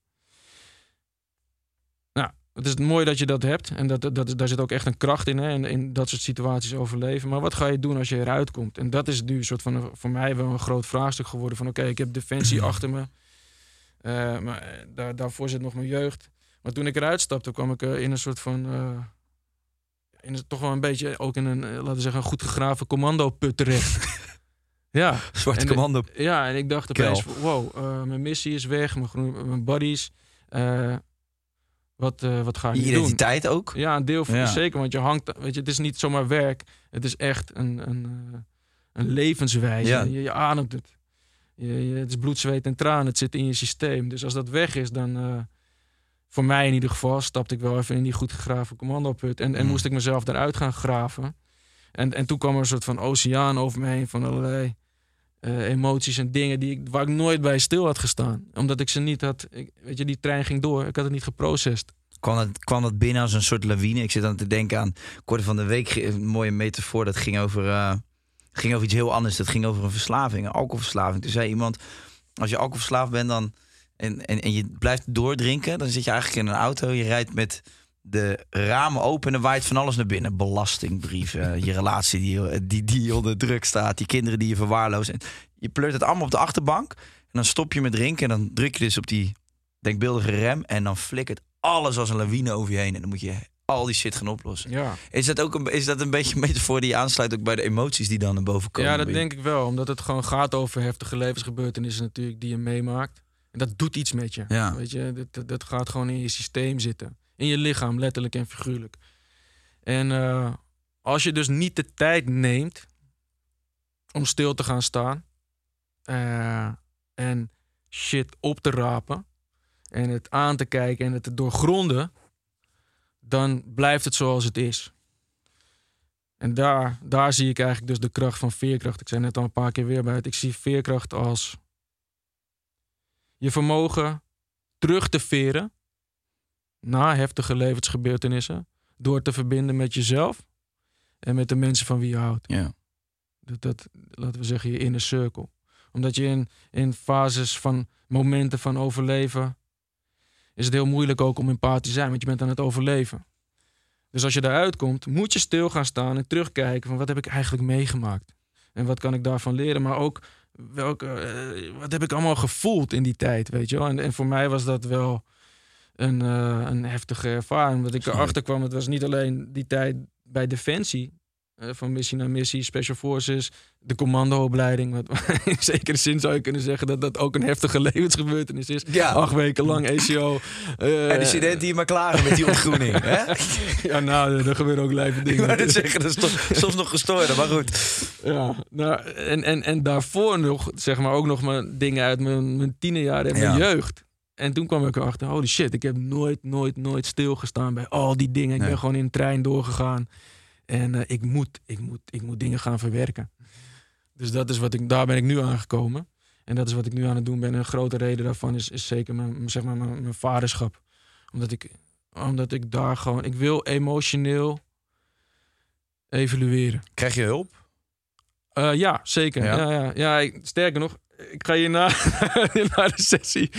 Het is mooi dat je dat hebt. En dat, dat, daar zit ook echt een kracht in. Hè, en in dat soort situaties overleven. Maar wat ga je doen als je eruit komt? En dat is nu een soort van een- voor mij wel een groot vraagstuk geworden. Van oké, ik heb defensie achter me. Eh, maar eh, daar, daarvoor zit nog mijn jeugd. Maar toen ik eruit stapte, kwam ik eh, in een soort van. eh, in een, toch wel een beetje ook in een, laten we zeggen, een goed gegraven commando-put terecht. [laughs] ja. Zwarte commando. Ja, en ik dacht opeens, wow, mijn missie is weg, mijn, groen- mijn buddies. eh, wat, eh, wat ga ik Je doen? identiteit ook. Ja, een deel van Ja. zeker, want je hangt, weet je, het is niet zomaar werk, het is echt een, een, eh, een levenswijze. Ja. Je, je ademt het. Je, je- het is bloed, zweet en tranen, het zit in je systeem. Dus als dat weg is, dan, eh, voor mij in ieder geval, stapte ik wel even in die goed gegraven commandoput. En, en Mm. moest ik mezelf daaruit gaan graven. En, en toen kwam er een soort van oceaan over me heen van allerlei eh, emoties en dingen die ik, waar ik nooit bij stil had gestaan. Omdat ik ze niet had, weet je, die trein ging door. Ik had het niet geprocessed. Kwam dat, kwam dat binnen als een soort lawine? Ik zit aan te denken aan, ik hoorde van de week een mooie metafoor. Dat ging over, eh, ging over iets heel anders. Dat ging over een verslaving, een alcoholverslaving. Toen zei iemand, als je alcoholverslaafd bent dan, en, en, en je blijft doordrinken... dan zit je eigenlijk in een auto, je rijdt met de ramen open... en er waait van alles naar binnen. Belastingbrieven, je relatie die, die, die onder druk staat... die kinderen die je verwaarloost. En je pleurt het allemaal op de achterbank... en dan stop je met drinken en dan druk je dus op die denkbeeldige rem... en dan flikkert alles als een lawine over je heen... en dan moet je al die shit gaan oplossen. Ja. Is dat ook een, is dat een beetje een metafoor die aansluit ook bij de emoties die dan naar boven komen? Ja, dat denk ik wel. Omdat het gewoon gaat over heftige levensgebeurtenissen natuurlijk die je meemaakt. En dat doet iets met je. Ja. Weet je, dat, dat, dat gaat gewoon in je systeem zitten. In je lichaam, letterlijk en figuurlijk. En eh, als je dus niet de tijd neemt om stil te gaan staan eh, en shit op te rapen en het aan te kijken en het te doorgronden, dan blijft het zoals het is. En daar, daar zie ik eigenlijk dus de kracht van veerkracht. Ik zei net al een paar keer weer bij het. Ik zie veerkracht als je vermogen terug te veren na heftige levensgebeurtenissen. Door te verbinden met jezelf en met de mensen van wie je houdt. Ja. Dat, dat, laten we zeggen, je inner circle. Omdat je in, in fases van momenten van overleven. is het heel moeilijk ook om empathisch te zijn, want je bent aan het overleven. Dus als je daaruit komt, moet je stil gaan staan en terugkijken van wat heb ik eigenlijk meegemaakt. En wat kan ik daarvan leren, maar ook welke, eh, wat heb ik allemaal gevoeld in die tijd, weet je wel. En, en voor mij was dat wel een, eh, een heftige ervaring. Omdat ik erachter kwam, het was niet alleen die tijd bij Defensie. eh, van missie naar missie, Special Forces, de commandoopleiding. Wat, [laughs] in zekere zin zou je kunnen zeggen dat dat ook een heftige [laughs] levensgebeurtenis is. Ja. Acht weken lang [laughs] ACO. eh, En die studenten die maar klagen met die ontgroening. hè? ja, nou, er gebeuren ook lijve Ik dingen. net zeggen, dat is toch soms nog gestoord, maar goed. Ja, nou, en, en, en daarvoor nog, zeg maar, ook nog mijn dingen uit mijn, mijn tienerjaren en mijn Ja. jeugd. En toen kwam ik erachter, holy shit, ik heb nooit, nooit, nooit stilgestaan bij al die dingen. Ik Nee. ben gewoon in een trein doorgegaan. En eh, ik, moet, ik, moet, ik moet dingen gaan verwerken. Dus dat is wat ik, daar ben ik nu aangekomen. En dat is wat ik nu aan het doen ben. En een grote reden daarvan is, is zeker mijn, zeg maar, mijn, mijn vaderschap. Omdat ik, omdat ik daar gewoon, ik wil emotioneel evalueren. Krijg je hulp? Eh, ja, zeker. Ja? Ja? Ja, ja, sterker nog, ik ga je na, na de sessie.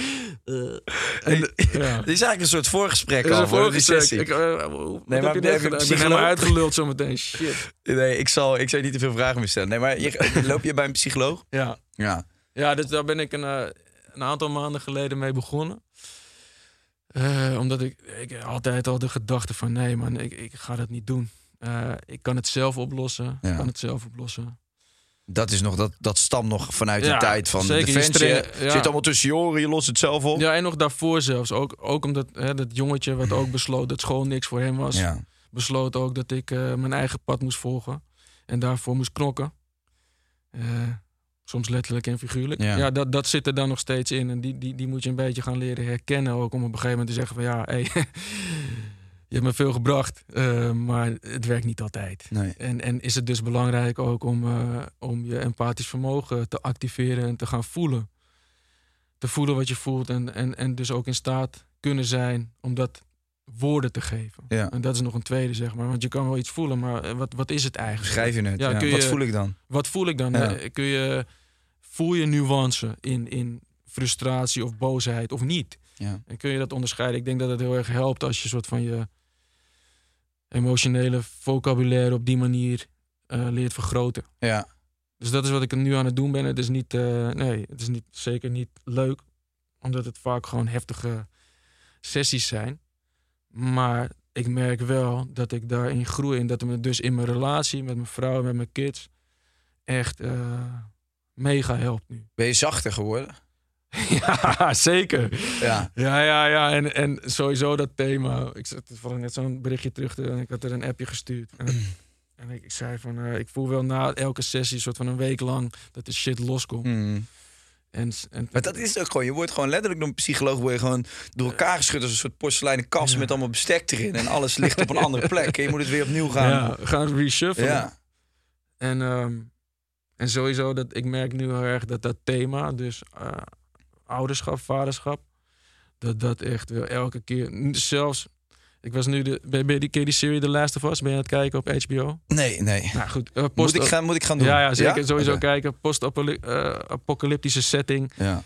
en de- ja. Dit is eigenlijk een soort voorgesprek Dat is al een voorgesprek. sessie. Ik, eh, wat maar heb je gedaan? Ik ben helemaal uitgeluld zometeen. Shit. Nee, ik zal, ik zal niet te veel vragen meer stellen. Nee, maar je, [laughs] loop je bij een psycholoog? Ja, Ja. ja dus daar ben ik een, eh, een aantal maanden geleden mee begonnen. Omdat ik, ik altijd al de gedachte van nee man, ik, ik ga dat niet doen. Ik kan het zelf oplossen. Ja. Ik kan het zelf oplossen. Dat, is nog, dat, dat stamt nog vanuit de Ja, tijd van zeker. de defensie. Je ja. zit allemaal tussen je oren, je lost het zelf op. Ja, en nog daarvoor zelfs. Ook, ook omdat hè, dat jongetje wat ook besloot dat school niks voor hem was. Ja. besloot ook dat ik eh, mijn eigen pad moest volgen. En daarvoor moest knokken. Eh, soms letterlijk en figuurlijk. Ja. Ja, dat, dat zit er dan nog steeds in. En die, die, die moet je een beetje gaan leren herkennen. Ook om op een gegeven moment te zeggen van ja, hey, [laughs] je hebt me veel gebracht. eh, maar het werkt niet altijd. Nee. En, en is het dus belangrijk ook om, eh, om je empathisch vermogen te activeren en te gaan voelen. Te voelen wat je voelt en, en, en dus ook in staat kunnen zijn om dat woorden te geven. Ja. En dat is nog een tweede, zeg maar. Want je kan wel iets voelen, maar eh, wat, wat is het eigenlijk? Schrijf je het. Ja, Wat voel ik dan? Wat voel ik dan? Ja. Kun je, voel je nuance in, in frustratie of boosheid of niet? Ja. En kun je dat onderscheiden? Ik denk dat het heel erg helpt als je soort van je emotionele vocabulaire op die manier eh, leert vergroten. Ja. Dus dat is wat ik nu aan het doen ben. Het is niet, eh, nee, het is niet, zeker niet leuk, omdat het vaak gewoon heftige sessies zijn. Maar ik merk wel dat ik daarin groei en dat het me dus in mijn relatie met mijn vrouw en met mijn kids echt eh, mega helpt nu. Ben je zachter geworden? [laughs] ja, zeker. Ja. Ja, ja, ja. En, en sowieso dat thema. Ik zat toevallig net zo'n berichtje terug te, en ik had er een appje gestuurd. En, en ik, ik zei van, eh, ik voel wel na elke sessie, soort van een week lang, dat de shit loskomt. Mm. En, en, Maar dat is ook gewoon. Je wordt gewoon letterlijk door een psycholoog word je gewoon door elkaar geschud als een soort porseleinen kast Ja. met allemaal bestek erin. En alles ligt op een andere [laughs] plek. En je moet het weer opnieuw gaan. ja, gaan reshuffelen. Ja. En, ehm, en sowieso, dat, ik merk nu heel erg dat dat thema, dus eh, ouderschap, vaderschap, dat dat echt wel elke keer, zelfs, ik was nu, de, ben je die, die serie The Last of Us, ben je aan het kijken op HBO? Nee, nee. Nou goed, eh, Moet ik, gaan, moet ik gaan doen? Ja, ja, zeker. Sowieso kijken. Post-apocalyptische setting. Ja.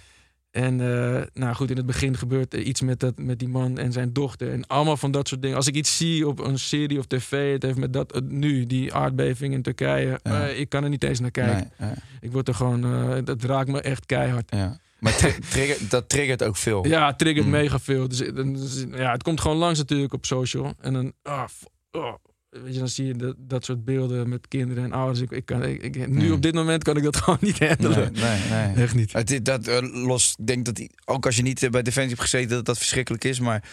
En eh, nou goed, in het begin gebeurt er iets met, dat, met die man en zijn dochter. En allemaal van dat soort dingen. Als ik iets zie op een serie of tv, het heeft met dat nu, die aardbeving in Turkije. Ja. eh, ik kan er niet eens naar kijken. Nee, Ik word er gewoon, eh, dat raakt me echt keihard. ja. Maar tri- trigger, dat triggert ook veel. Ja, het triggert Mm. mega veel. Dus, eh, dus, ja, het komt gewoon langs natuurlijk op social. En dan, ah, oh, weet je, dan zie je dat, dat soort beelden met kinderen en ouders. Ik, ik kan, ik, ik- nu Mm. op dit moment kan ik dat [laughs] gewoon niet Nee, handelen. nee, nee. [laughs] Echt niet. Het, is- dat eh, los, ik denk dat die, ook als je niet eh, bij Defensie hebt gezeten, dat dat verschrikkelijk is. Maar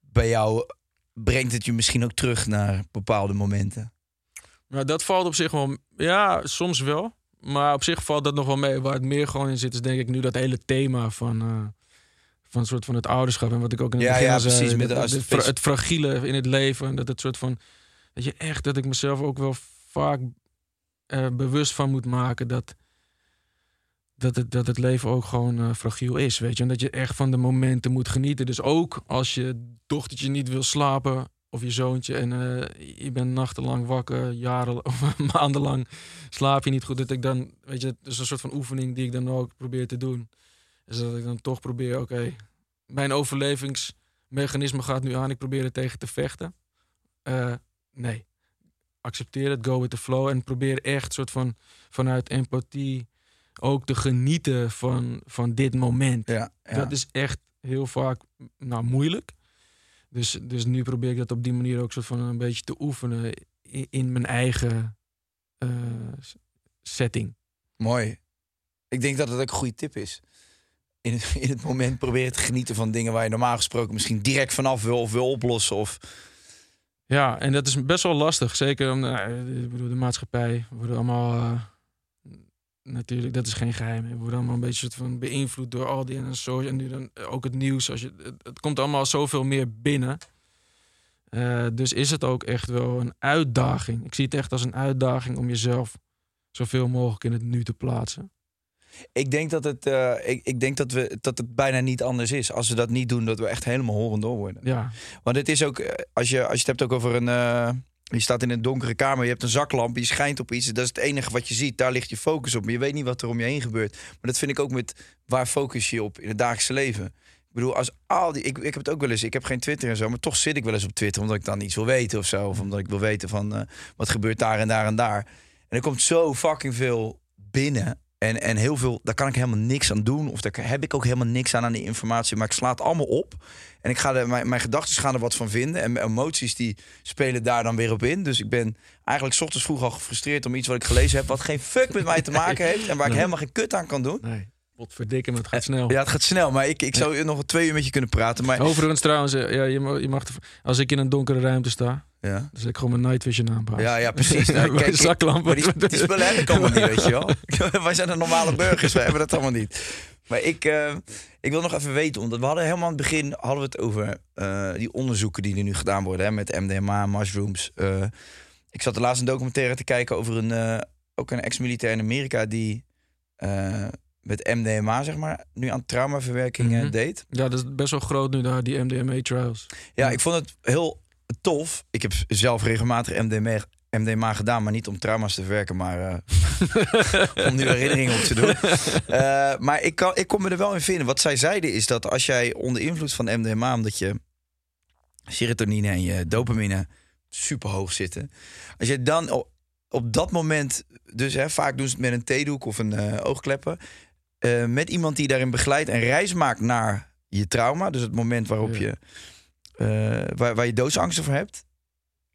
bij jou brengt het je misschien ook terug naar bepaalde momenten. Maar dat valt op zich wel, ja, soms wel. Maar op zich valt dat nog wel mee. Waar het meer gewoon in zit, is denk ik nu dat hele thema van, eh, van soort van het ouderschap. En wat ik ook in het Ja, begin ja, zei, precies, met het het, fragiele in het leven. Dat het soort van, dat je echt, dat ik mezelf ook wel vaak eh, bewust van moet maken dat, dat, het, dat het leven ook gewoon eh, fragiel is, weet je. En dat je echt van de momenten moet genieten. Dus ook als je dochtertje niet wil slapen of je zoontje en eh, je bent nachtenlang wakker, jaren [laughs] of maandenlang slaap je niet goed. Dat ik dan, weet je, dat is een soort van oefening die ik dan ook probeer te doen. Dus dat ik dan toch probeer, oké, mijn overlevingsmechanisme gaat nu aan. Ik probeer er tegen te vechten. Eh, nee, accepteer het, go with the flow en probeer echt soort van vanuit empathie ook te genieten van, van dit moment. Ja, ja. Dat is echt heel vaak nou, moeilijk. Dus, dus nu probeer ik dat op die manier ook soort van een beetje te oefenen in, in mijn eigen eh, setting. Mooi. Ik denk dat het ook een goede tip is. In het, in het moment proberen te genieten van dingen waar je normaal gesproken misschien direct vanaf wil of wil oplossen. Of, Ja, en dat is best wel lastig. Zeker om nou, ik bedoel, de maatschappij. We worden allemaal. eh, natuurlijk, dat is geen geheim. We worden allemaal een beetje soort van beïnvloed door al die en zo. En nu dan ook het nieuws. Als je, het, het komt allemaal zoveel meer binnen. Eh, dus is het ook echt wel een uitdaging. Ik zie het echt als een uitdaging om jezelf zoveel mogelijk in het nu te plaatsen. ik denk, dat het, eh, ik, ik denk dat, we, dat het bijna niet anders is. Als we dat niet doen, dat we echt helemaal horend door worden. Ja, Want het is ook, eh, als je, als je het hebt ook over een. eh, je staat in een donkere kamer, je hebt een zaklamp, je schijnt op iets. Dat is het enige wat je ziet. Daar ligt je focus op. Maar je weet niet wat er om je heen gebeurt. Maar dat vind ik ook met waar focus je op in het dagelijkse leven. Ik bedoel, als al die. Ik, ik heb het ook wel eens. Ik heb geen Twitter en zo, maar toch zit ik wel eens op Twitter omdat ik dan iets wil weten of zo. Of omdat ik wil weten van eh, wat gebeurt daar en daar en daar. En er komt zo fucking veel binnen. En, en heel veel, daar kan ik helemaal niks aan doen. Of daar heb ik ook helemaal niks aan aan die informatie. Maar ik sla het allemaal op. En ik ga er, mijn, mijn gedachten gaan er wat van vinden. En mijn emoties die spelen daar dan weer op in. Dus ik ben eigenlijk 's ochtends vroeg al gefrustreerd om iets wat ik gelezen heb. Wat geen fuck met mij te [laughs] maken heeft. En waar ik helemaal geen kut aan kan doen. nee. Potverdikke, het gaat snel. Ja, het gaat snel. Maar ik, ik zou nog twee uur met je kunnen praten. Maar Overigens trouwens, eh, ja, je, mag, je mag, als ik in een donkere ruimte sta, ja. zet ik gewoon mijn night vision aan. baas. Ja, ja, precies. [laughs] Nou, kijk, zaklampen. Maar die, die [laughs] spullen heb ik allemaal niet, weet je wel. [laughs] Wij zijn de normale burgers, wij hebben dat allemaal niet. Maar ik, eh, ik wil nog even weten, omdat we hadden helemaal aan het begin hadden we het over eh, die onderzoeken die er nu gedaan worden hè, met MDMA, mushrooms. Eh, ik zat de laatste documentaire te kijken over een, ook een ex-militair in Amerika die met MDMA, zeg maar, nu aan traumaverwerking Mhm. deed. Ja, dat is best wel groot nu daar, die MDMA-trials. Ja, ik vond het heel tof. Ik heb zelf regelmatig MDMA, MDMA gedaan, maar niet om trauma's te verwerken, maar eh, [laughs] om nu herinneringen op te doen. Eh, maar ik, kan, ik kon me er wel in vinden. Wat zij zeiden is dat als jij onder invloed van MDMA, omdat je serotonine en je dopamine super hoog zitten, als je dan op, op dat moment, dus hè, vaak doen ze het met een theedoek of een eh oogkleppen, met iemand die daarin begeleidt en reis maakt naar je trauma, dus het moment waarop Ja. je waar, waar je doodsangsten voor hebt,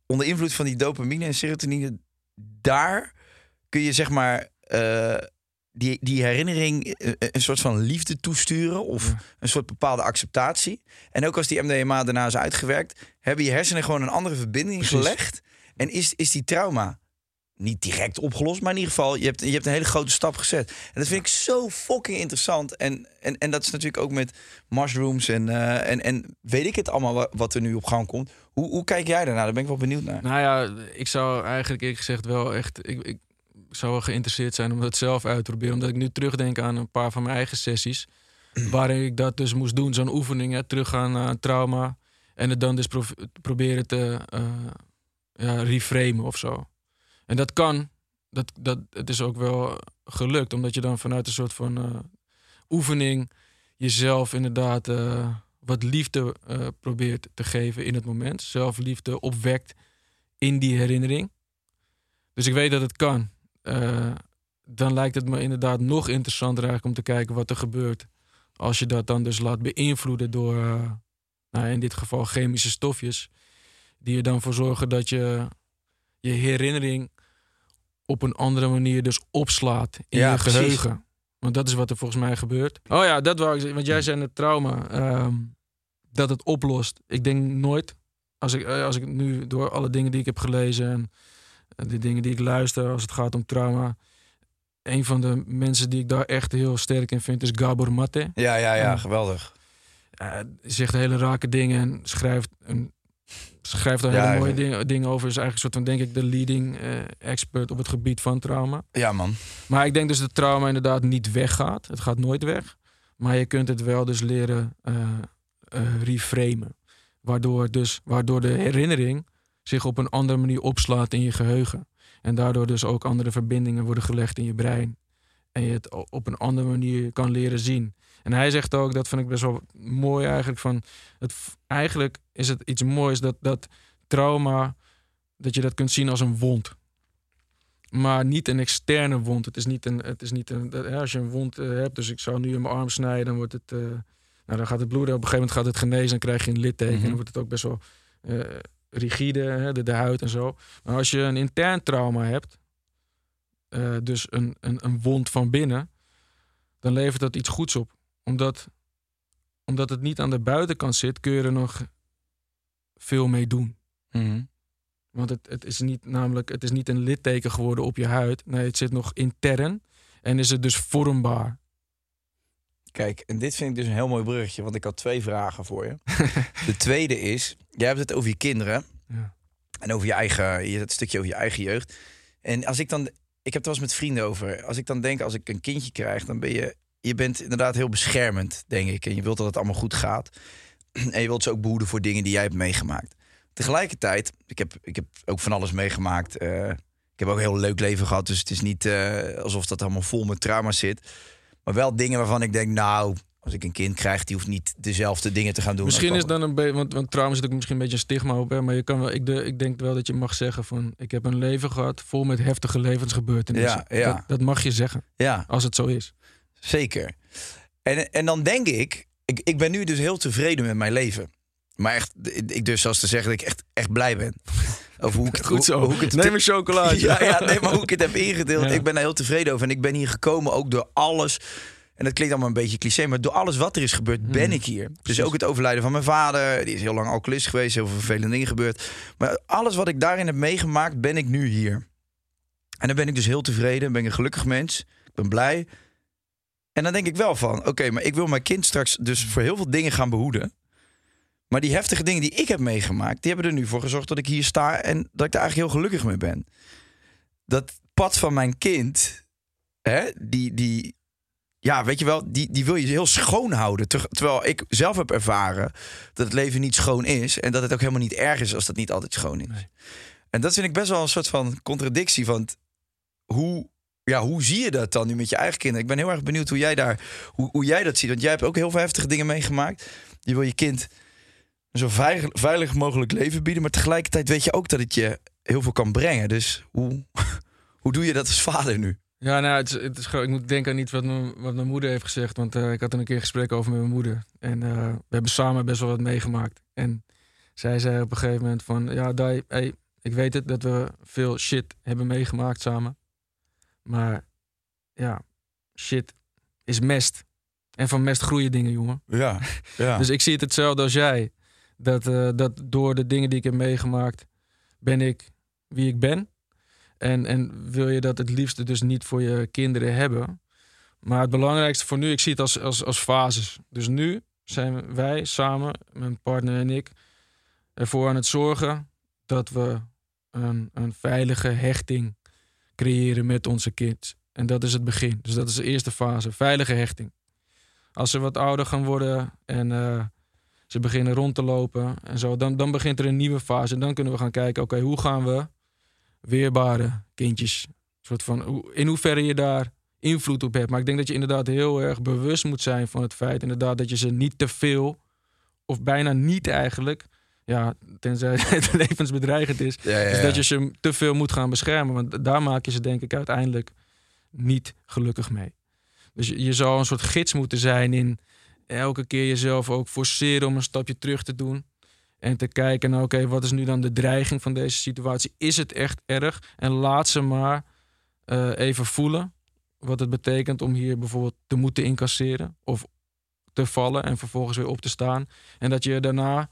onder invloed van die dopamine en serotonine, daar kun je zeg maar eh, die, die herinnering eh, een soort van liefde toesturen of een soort bepaalde acceptatie. En ook als die MDMA daarna is uitgewerkt, hebben je hersenen gewoon een andere verbinding Precies. gelegd en is, is die trauma niet direct opgelost, maar in ieder geval, je hebt, je hebt een hele grote stap gezet. En dat vind ik zo fucking interessant. En, en, en dat is natuurlijk ook met mushrooms en, eh, en, en weet ik het allemaal wa- wat er nu op gang komt. Hoe, hoe kijk jij daarnaar? Daar ben ik wel benieuwd naar. Nou ja, ik zou eigenlijk eerlijk gezegd wel echt... Ik, ik zou wel geïnteresseerd zijn om dat zelf uit te proberen. Omdat ik nu terugdenk aan een paar van mijn eigen sessies. waarin ik dat dus moest doen. Zo'n oefening, hè, teruggaan naar een trauma. En het dan dus pro- proberen te eh, ja, reframen of zo. En dat kan. Dat, dat, het is ook wel gelukt. Omdat je dan vanuit een soort van eh, oefening... jezelf inderdaad eh, wat liefde eh, probeert te geven in het moment. Zelfliefde opwekt in die herinnering. Dus ik weet dat het kan. Dan lijkt het me inderdaad nog interessanter eigenlijk om te kijken wat er gebeurt. Als je dat dan dus laat beïnvloeden door, nou in dit geval chemische stofjes. Die er dan voor zorgen dat je je herinnering op een andere manier dus opslaat in Ja, je precies. geheugen. Want dat is wat er volgens mij gebeurt. Oh ja, dat wou ik zeggen. Want jij zei het trauma. ehm, dat het oplost. Ik denk nooit. Als ik, eh, als ik nu door alle dingen die ik heb gelezen en eh, de dingen die ik luister als het gaat om trauma. Een van de mensen die ik daar echt heel sterk in vind is Gabor Mate. Ja, ja, ja, geweldig. Zegt hele rake dingen en schrijft, een, schrijft daar Ja, hele mooie dingen, over. Is eigenlijk een soort van, denk ik, de leading eh, expert op het gebied van trauma. Ja, man. Maar ik denk dus dat trauma inderdaad niet weggaat. Het gaat nooit weg. Maar je kunt het wel dus leren eh, reframen. Waardoor, dus, waardoor de herinnering zich op een andere manier opslaat in je geheugen. En daardoor dus ook andere verbindingen worden gelegd in je brein. En je het op een andere manier kan leren zien. En hij zegt ook, dat vind ik best wel mooi eigenlijk, van het, eigenlijk is het iets moois dat, dat trauma, dat je dat kunt zien als een wond. Maar niet een externe wond. Het is niet een. Het is niet een als je een wond eh, hebt, dus ik zou nu in mijn arm snijden, dan wordt het. eh, nou, dan gaat het bloeden. Op een gegeven moment gaat het genezen en krijg je een litteken. En Mhm. dan wordt het ook best wel eh, rigide, hè, de, de huid en zo. Maar als je een intern trauma hebt, dus een, een, een wond van binnen, dan levert dat iets goeds op. Omdat, omdat het niet aan de buitenkant zit, kun je er nog veel mee doen. Mhm. Want het, het is niet namelijk, het is niet een litteken geworden op je huid. Nee, het zit nog intern. En is het dus vormbaar. Kijk, en dit vind ik dus een heel mooi bruggetje, want ik had twee vragen voor je. [laughs] De tweede is, jij hebt het over je kinderen Ja. en over je eigen, je het stukje over je eigen jeugd. En als ik dan, ik heb het wel eens met vrienden over, als ik dan denk, als ik een kindje krijg, dan ben je, je bent inderdaad heel beschermend, denk ik. En je wilt dat het allemaal goed gaat. En je wilt ze ook behoeden voor dingen die jij hebt meegemaakt. Tegelijkertijd, ik heb, ik heb ook van alles meegemaakt. eh, ik heb ook een heel leuk leven gehad, dus het is niet eh, alsof dat allemaal vol met trauma zit. Maar wel dingen waarvan ik denk, nou, als ik een kind krijg, die hoeft niet dezelfde dingen te gaan doen. Misschien is dan een beetje, want, want trauma zit ook misschien een beetje een stigma op. Hè, maar je kan wel, ik, de, ik denk wel dat je mag zeggen van, ik heb een leven gehad vol met heftige levensgebeurtenissen. Ja, ja. Dat, dat mag je zeggen, Ja, als het zo is. Zeker. En, en dan denk ik, ik, ik ben nu dus heel tevreden met mijn leven. Maar echt, ik durf zelfs te zeggen dat ik echt, echt blij ben. Over hoe ik het, Goed zo. Hoe, hoe ik het Neem een chocolaatje. [laughs] Ja, ja, nee, maar hoe ik het heb ingedeeld. Ja. Ik ben daar heel tevreden over. En ik ben hier gekomen ook door alles. En dat klinkt allemaal een beetje cliché, maar door alles wat er is gebeurd, Hmm. ben ik hier. Dus ook het overlijden van mijn vader. Die is heel lang alcoholist geweest, heel veel vervelende dingen gebeurd. Maar alles wat ik daarin heb meegemaakt, ben ik nu hier. En dan ben ik dus heel tevreden, ben ik een gelukkig mens. Ik ben blij. En dan denk ik wel van, oké, maar ik wil mijn kind straks dus voor heel veel dingen gaan behoeden. Maar die heftige dingen die ik heb meegemaakt, die hebben er nu voor gezorgd dat ik hier sta en dat ik daar eigenlijk heel gelukkig mee ben. Dat pad van mijn kind, hè, die, die, ja, weet je wel, die, die wil je heel schoon houden. Ter- Terwijl ik zelf heb ervaren dat het leven niet schoon is en dat het ook helemaal niet erg is als dat niet altijd schoon is. En dat vind ik best wel een soort van contradictie. Want hoe, ja, hoe zie je dat dan nu met je eigen kinderen? Ik ben heel erg benieuwd hoe jij, daar, hoe, hoe jij dat ziet. Want jij hebt ook heel veel heftige dingen meegemaakt. Je wil je kind zo veilig, mogelijk leven bieden. Maar tegelijkertijd weet je ook dat het je heel veel kan brengen. Dus hoe, [laughs] hoe doe je dat als vader nu? Ja, nou, het is, het is, ik moet denken aan iets wat mijn, wat mijn moeder heeft gezegd. Want eh, ik had een keer een gesprek over met mijn moeder. En eh, we hebben samen best wel wat meegemaakt. En zij zei op een gegeven moment van... Ja, Dai, ik weet het dat we veel shit hebben meegemaakt samen. Maar ja, shit is mest. En van mest groeien dingen, jongen. Ja, [laughs] ja. Dus ik zie het hetzelfde als jij. Dat, eh, dat door de dingen die ik heb meegemaakt, ben ik wie ik ben. En, en wil je dat het liefste dus niet voor je kinderen hebben. Maar het belangrijkste voor nu, ik zie het als, als, als fases. Dus nu zijn wij samen, mijn partner en ik, ervoor aan het zorgen dat we een, een veilige hechting creëren met onze kids. En dat is het begin. Dus dat is de eerste fase, veilige hechting. Als ze wat ouder gaan worden en eh, ze beginnen rond te lopen en zo, dan, dan begint er een nieuwe fase. En dan kunnen we gaan kijken, oké, hoe gaan we weerbare kindjes, soort van, in hoeverre je daar invloed op hebt. Maar ik denk dat je inderdaad heel erg bewust moet zijn van het feit, inderdaad, dat je ze niet te veel, of bijna niet eigenlijk, ja, tenzij [laughs] het levensbedreigend is, Ja, ja, dat je ze te veel moet gaan beschermen. Want daar maak je ze denk ik uiteindelijk niet gelukkig mee. Dus je, je zou een soort gids moeten zijn in elke keer jezelf ook forceren om een stapje terug te doen. En te kijken, nou oké, wat is nu dan de dreiging van deze situatie? Is het echt erg? En laat ze maar eh, even voelen wat het betekent om hier bijvoorbeeld te moeten incasseren. Of te vallen en vervolgens weer op te staan. En dat je daarna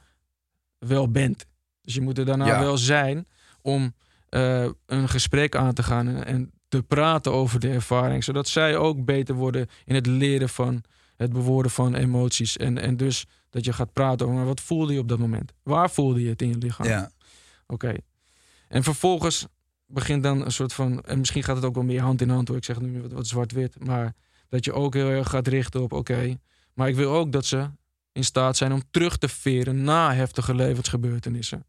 wel bent. Dus je moet er daarna Ja. wel zijn om eh, een gesprek aan te gaan en, en te praten over de ervaring. Zodat zij ook beter worden in het leren van het bewoorden van emoties. En, en dus dat je gaat praten over wat voelde je op dat moment? Waar voelde je het in je lichaam? Ja. Oké. En vervolgens begint dan een soort van. En misschien gaat het ook wel meer hand in hand hoor. Ik zeg nu wat, wat zwart-wit. Maar dat je ook heel erg gaat richten op. Oké. maar ik wil ook dat ze in staat zijn om terug te veren na heftige levensgebeurtenissen.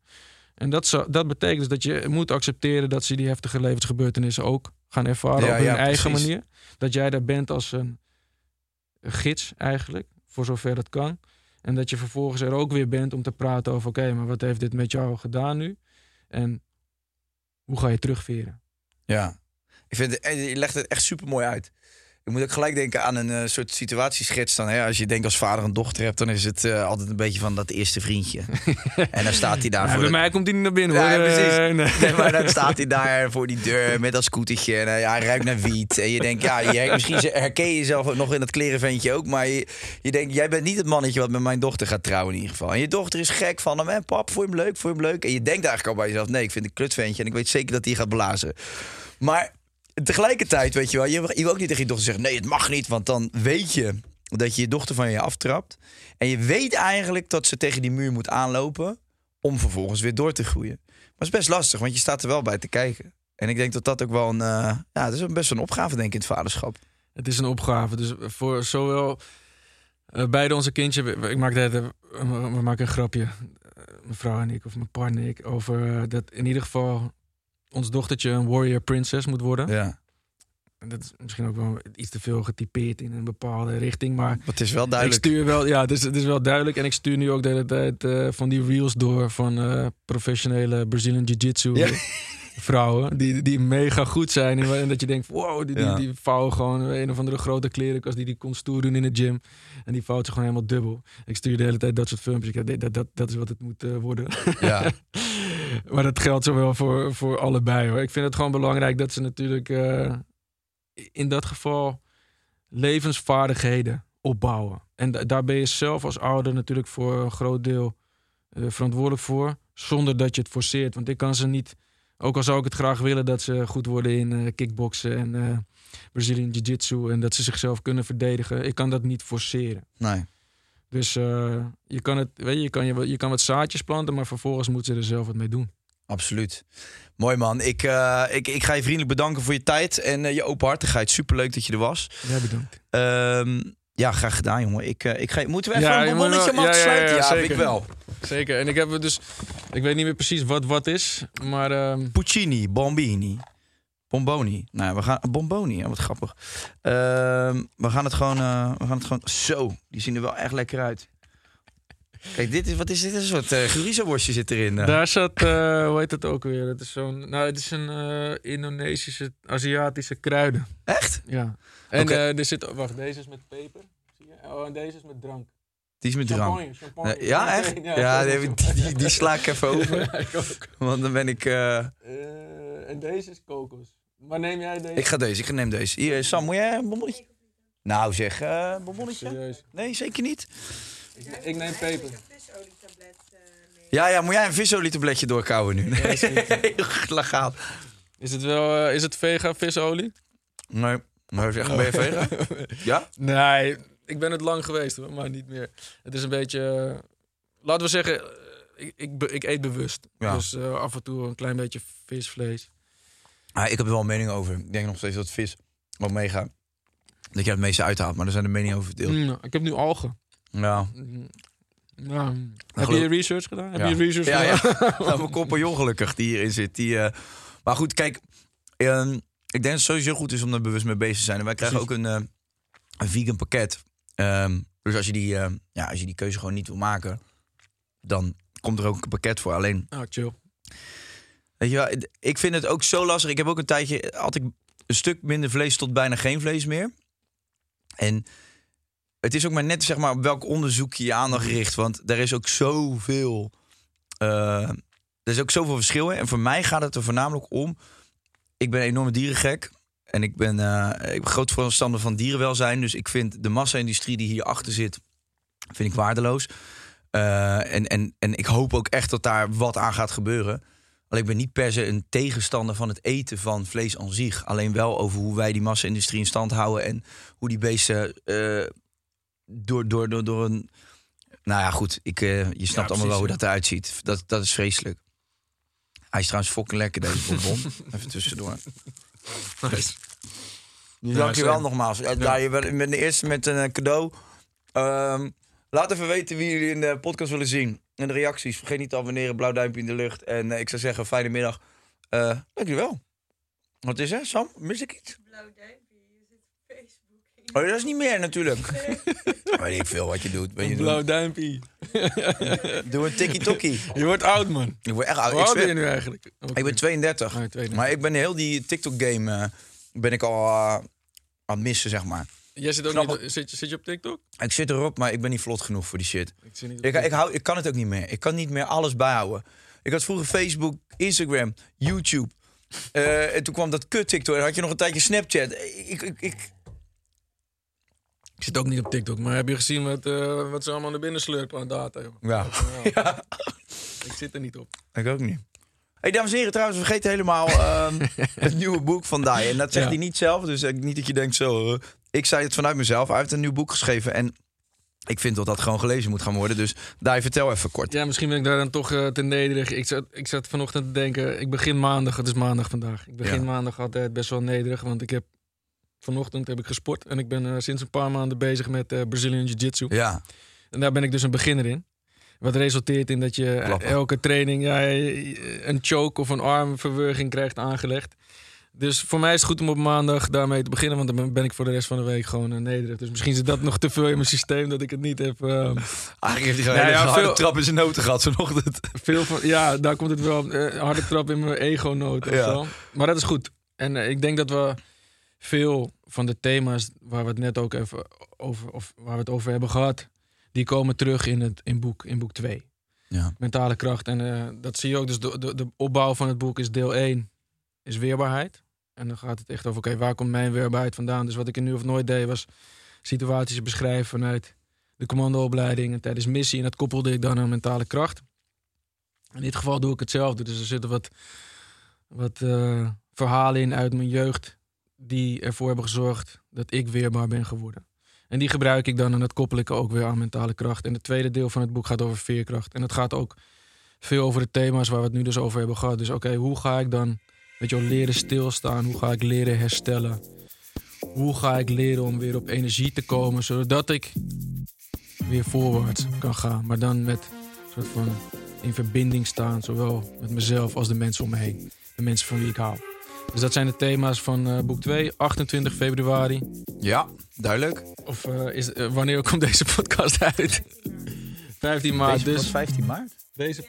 En dat, dat betekent dus dat je moet accepteren dat ze die heftige levensgebeurtenissen ook gaan ervaren Ja, op hun ja, eigen precies. manier. Dat jij daar bent als een gids eigenlijk, voor zover het kan. En dat je vervolgens er ook weer bent om te praten over: oké, maar wat heeft dit met jou gedaan nu? En hoe ga je terugveren? Ja, ik vind je legt het echt super mooi uit. Ik moet ook gelijk denken aan een eh, soort situatieschets. Dan, hè? Als je denkt als vader een dochter hebt, dan is het eh, altijd een beetje van dat eerste vriendje. [laughs] en dan staat hij daar Ja, voor. bij de- mij komt hij niet naar binnen. Ja, precies. Eh, nee. [laughs] Nee, maar dan staat hij daar voor die deur met dat scootertje. En ja, hij ruikt naar wiet. En je denkt, ja, je, misschien herken je jezelf ook nog in dat klerenventje ook. Maar je, je denkt, jij bent niet het mannetje wat met mijn dochter gaat trouwen in ieder geval. En je dochter is gek van hem. En pap, vond je hem leuk, vond je hem leuk? En je denkt eigenlijk al bij jezelf, nee, ik vind een klutventje. En ik weet zeker dat hij gaat blazen. Maar tegelijkertijd, weet je wel, je, je wil ook niet tegen je dochter zeggen, nee, het mag niet. Want dan weet je dat je je dochter van je aftrapt. En je weet eigenlijk dat ze tegen die muur moet aanlopen om vervolgens weer door te groeien. Maar het is best lastig, want je staat er wel bij te kijken. En ik denk dat dat ook wel een, eh, ja, dat is best een opgave, denk ik, in het vaderschap. Het is een opgave. Dus voor zowel eh, beide onze we- Ik maak het, we maken een grapje, eh, mijn vrouw en ik, of mijn partner en ik, over dat in ieder geval ons dochtertje een warrior princess moet worden. Ja. En dat is misschien ook wel iets te veel getypeerd in een bepaalde richting, maar Het is wel ik duidelijk. stuur wel, ja, het is, het is wel duidelijk. En ik stuur nu ook de hele tijd eh, van die reels door van eh, professionele Brazilian Jiu-Jitsu Ja. [laughs] vrouwen. Die, die mega goed zijn. En, dat je denkt, wow, die, die, Ja. die vouwen gewoon een of andere grote klerenkast die die kon stoer doen in de gym. En die vouwt ze gewoon helemaal dubbel. Ik stuur de hele tijd dat soort filmpjes. Ik dat, dat, dat is wat het moet eh, worden. Ja. [laughs] maar dat geldt zowel voor, voor allebei hoor. Ik vind het gewoon belangrijk dat ze natuurlijk eh, in dat geval levensvaardigheden opbouwen. En da- daar ben je zelf als ouder natuurlijk voor een groot deel eh, verantwoordelijk voor. Zonder dat je het forceert. Want ik kan ze niet, ook al zou ik het graag willen, dat ze goed worden in eh, kickboksen en eh Brazilian Jiu-Jitsu. En dat ze zichzelf kunnen verdedigen. Ik kan dat niet forceren. Nee. Dus eh, je, kan het, weet je, je, kan je, je kan wat zaadjes planten, maar vervolgens moeten ze er zelf wat mee doen. Absoluut. Mooi man. Ik, eh, ik, ik ga je vriendelijk bedanken voor je tijd en eh, je openhartigheid. Superleuk dat je er was. Ja, bedankt. Ehm, Ja, graag gedaan, jongen. Ik, ik ga, moeten we even Ja, een bonbonnetje om ja, ja, ja, ik wel. Zeker. En ik heb dus... Ik weet niet meer precies wat wat is. Maar ehm, Puccini, Bombini. Bomboni. Nou, we gaan... Bomboni, ja, wat grappig. Ehm, we gaan het gewoon... eh, we gaan het gewoon... Zo, die zien er wel echt lekker uit. Kijk, dit is... Wat is dit? Een soort uh, chorizo-worstje zit erin. eh. daar zat... eh, hoe heet het ook weer? Het is zo'n... Nou, het is een eh, Indonesische, Aziatische kruiden. Echt? Ja. En eh, er zit... Wacht, deze is met peper. Zie je? Oh, en deze is met drank. Die is met drank. Champagne, champagne. Eh, ja, echt? Ja, Ja, die, die, die, sla ik even [laughs] over. Ja, ik. Want dan ben ik... en deze is kokos. Maar neem jij deze? ik ga deze, ik neem deze. Hier, Sam, moet jij een bonbonnetje? Nou zeg, eh een bonbonnetje? Serieus. Nee, zeker niet. Ik, ik neem peper. Ja, ja, moet jij een visolietabletje doorkouwen nu? Nee, [laughs] heel legaal. Is het wel... eh, is het vega visolie? Nee, maar zeg, ben je vega? [laughs] Ja? Nee, ik ben het lang geweest, hoor, maar niet meer. Het is een beetje... eh, laten we zeggen, eh, ik, ik, be- ik eet bewust. Ja. Dus eh, af en toe een klein beetje visvlees. Ah, ik heb er wel een mening over. Ik denk nog steeds dat vis meegaat. Dat je het meeste uithaalt, maar daar zijn de meningen over verdeeld. Mm, ik heb nu algen. Ja. Mm, ja. Heb geloof- je research gedaan? Heb Ja. je research Ja, gedaan? [laughs] ja. Nou, mijn compagnon gelukkig die hierin zit. Die, eh, Maar goed, kijk. ehm, ik denk dat het sowieso goed is om er bewust mee bezig te zijn. En wij krijgen ook een, eh, een vegan pakket. Ehm, dus als je, die, eh, ja, als je die keuze gewoon niet wil maken... dan komt er ook een pakket voor. Alleen, Ah, chill. Weet je wel, ik vind het ook zo lastig. Ik heb ook een tijdje... had ik een stuk minder vlees tot bijna geen vlees meer. En het is ook maar net zeg maar, op welk onderzoek je je aandacht richt. Want er is ook zoveel... eh, er is ook zoveel verschil in. En voor mij gaat het er voornamelijk om... Ik ben een enorme dierengek. En ik ben, eh, ik ben groot voorstander van dierenwelzijn. Dus ik vind de massa-industrie die hierachter zit... vind ik waardeloos. Eh, en, en, en ik hoop ook echt dat daar wat aan gaat gebeuren. Alleen ik ben niet per se een tegenstander van het eten van vlees aan zich. Alleen wel over hoe wij die massa-industrie in stand houden... en hoe die beesten eh, door, door, door, door een... Nou ja, goed. Ik, eh, je snapt allemaal precies, wel hoe dat eruit ziet. Dat, dat is vreselijk. Hij is trouwens fucking lekker, deze bonbon. [laughs] Even tussendoor. Nice. Ja, dankjewel same. nogmaals. Ja. Je bent bent de eerste met een eh, cadeau. Ehm, laat even weten wie jullie in de podcast willen zien. En de reacties. Vergeet niet te abonneren. Blauw duimpje in de lucht. En eh, ik zou zeggen, fijne middag. Eh dankjewel. Wat is er, Sam? Mis ik iets? Blauw duimpje, je zit op Facebook. Oh, dat is niet meer natuurlijk. [laughs] Weet ik veel wat je doet. Weet je, Blauw doe, duimpje. [laughs] doe een tikkie-tokkie. Je wordt oud, man. Ik word echt oud. Hoe Ik, oud ben je nu eigenlijk? ik ben 32. Ah, 32. Maar ik ben heel die TikTok-game... eh, ben ik al aan het missen, zeg maar. Jij zit ook niet, zit, je- zit je op TikTok? Ik zit erop, maar ik ben niet vlot genoeg voor die shit. Ik, zit niet op Ik, ik, hou, ik kan het ook niet meer. Ik kan niet meer alles bijhouden. Ik had vroeger Facebook, Instagram, YouTube. Eh, en toen kwam dat kut TikTok. En had je nog een tijdje Snapchat. Ik, ik, ik, Ik zit ook niet op TikTok, maar heb je gezien wat, eh, wat ze allemaal naar binnen slurpen aan data? joh? ja, [laughs] Ja. Ik zit er niet op. ik ook niet. Hey, dames en heren, trouwens, vergeet helemaal ehm, [laughs] het nieuwe boek van Dai. En dat zegt Ja. hij niet zelf, dus niet dat je denkt zo... ik zei het vanuit mezelf. Hij heeft een nieuw boek geschreven en ik vind dat dat gewoon gelezen moet gaan worden. Dus Dai, vertel even kort. Ja, misschien ben ik daar dan toch eh, te nederig. Ik zat, ik zat vanochtend te denken, ik begin maandag, het is maandag vandaag. Ik begin Ja. maandag altijd best wel nederig, want ik heb vanochtend heb ik gesport. En ik ben eh, sinds een paar maanden bezig met eh Brazilian Jiu-Jitsu. Ja, En daar ben ik dus een beginner in. Wat resulteert in dat je Klappen. elke training ja, een choke of een armverwerging krijgt aangelegd. Dus voor mij is het goed om op maandag daarmee te beginnen, want dan ben- ik voor de rest van de week gewoon eh, nederig. Dus misschien zit dat nog te veel in mijn systeem dat ik het niet heb. eh, [laughs] eigenlijk heeft hij gewoon Ja, een harde veel- trap in zijn noten gehad vanochtend. [laughs] veel van, ja, daar komt het wel. eh, harde trap in mijn ego-noot of Ja. zo. Maar dat is goed. En eh, ik denk dat we veel van de thema's waar we het net ook even over, of waar we het over hebben gehad, die komen terug in het in boek, in boek 2. Ja. Mentale kracht. En eh, dat zie je ook. Dus de, de, de opbouw van het boek is deel 1 is weerbaarheid. En dan gaat het echt over, oké, waar komt mijn weerbaarheid vandaan? Dus wat ik er nu of nooit deed, was situaties beschrijven vanuit de commandoopleiding en tijdens missie. En dat koppelde ik dan aan mentale kracht. In dit geval doe ik hetzelfde. Dus er zitten wat, wat eh, verhalen in uit mijn jeugd die ervoor hebben gezorgd dat ik weerbaar ben geworden. En die gebruik ik dan en dat koppel ik ook weer aan mentale kracht. En het tweede deel van het boek gaat over veerkracht. En het gaat ook veel over de thema's waar we het nu dus over hebben gehad. Dus oké, hoe ga ik dan weet je wel, leren stilstaan? Hoe ga ik leren herstellen? hoe ga ik leren om weer op energie te komen, zodat ik weer voorwaarts kan gaan. Maar dan met een soort van in verbinding staan, zowel met mezelf als de mensen om me heen. De mensen van wie ik hou. Dus dat zijn de thema's van eh, boek 2, 28 februari. Ja, duidelijk. Of eh, is, eh, wanneer komt deze podcast uit? [laughs] 15 maart. Deze dus 15 maart. deze.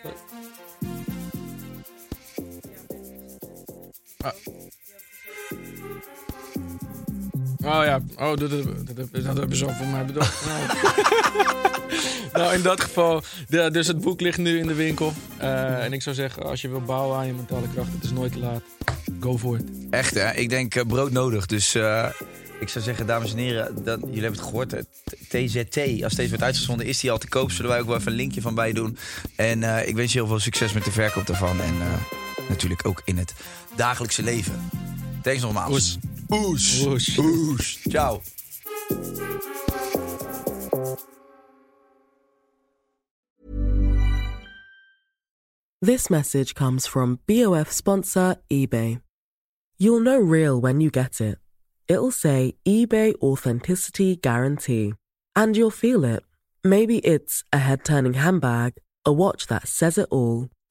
Ah. Oh ja, oh, dat, dat, dat, dat hebben ze al voor mij bedacht. [laughs] Nou. nou, in dat geval, de, dus het boek ligt nu in de winkel. Eh, en ik zou zeggen, als je wil bouwen aan je mentale kracht, het is nooit te laat. Go for it. Echt hè? Ik denk eh, brood nodig. Dus eh, ik zou zeggen, dames en heren, dat, jullie hebben het gehoord. eh, TZT, als deze wordt uitgezonden, is die al te koop. Zullen wij ook wel even een linkje van bij doen. En ik wens je heel veel succes met de verkoop daarvan. En natuurlijk ook in het dagelijkse leven. Thanks nogmaals. Oes. Oes. Oes. Oes. Ciao. This message comes from BOF sponsor eBay. You'll know real when you get it. It'll say eBay Authenticity Guarantee. And you'll feel it. Maybe it's a head turning handbag, a watch that says it all,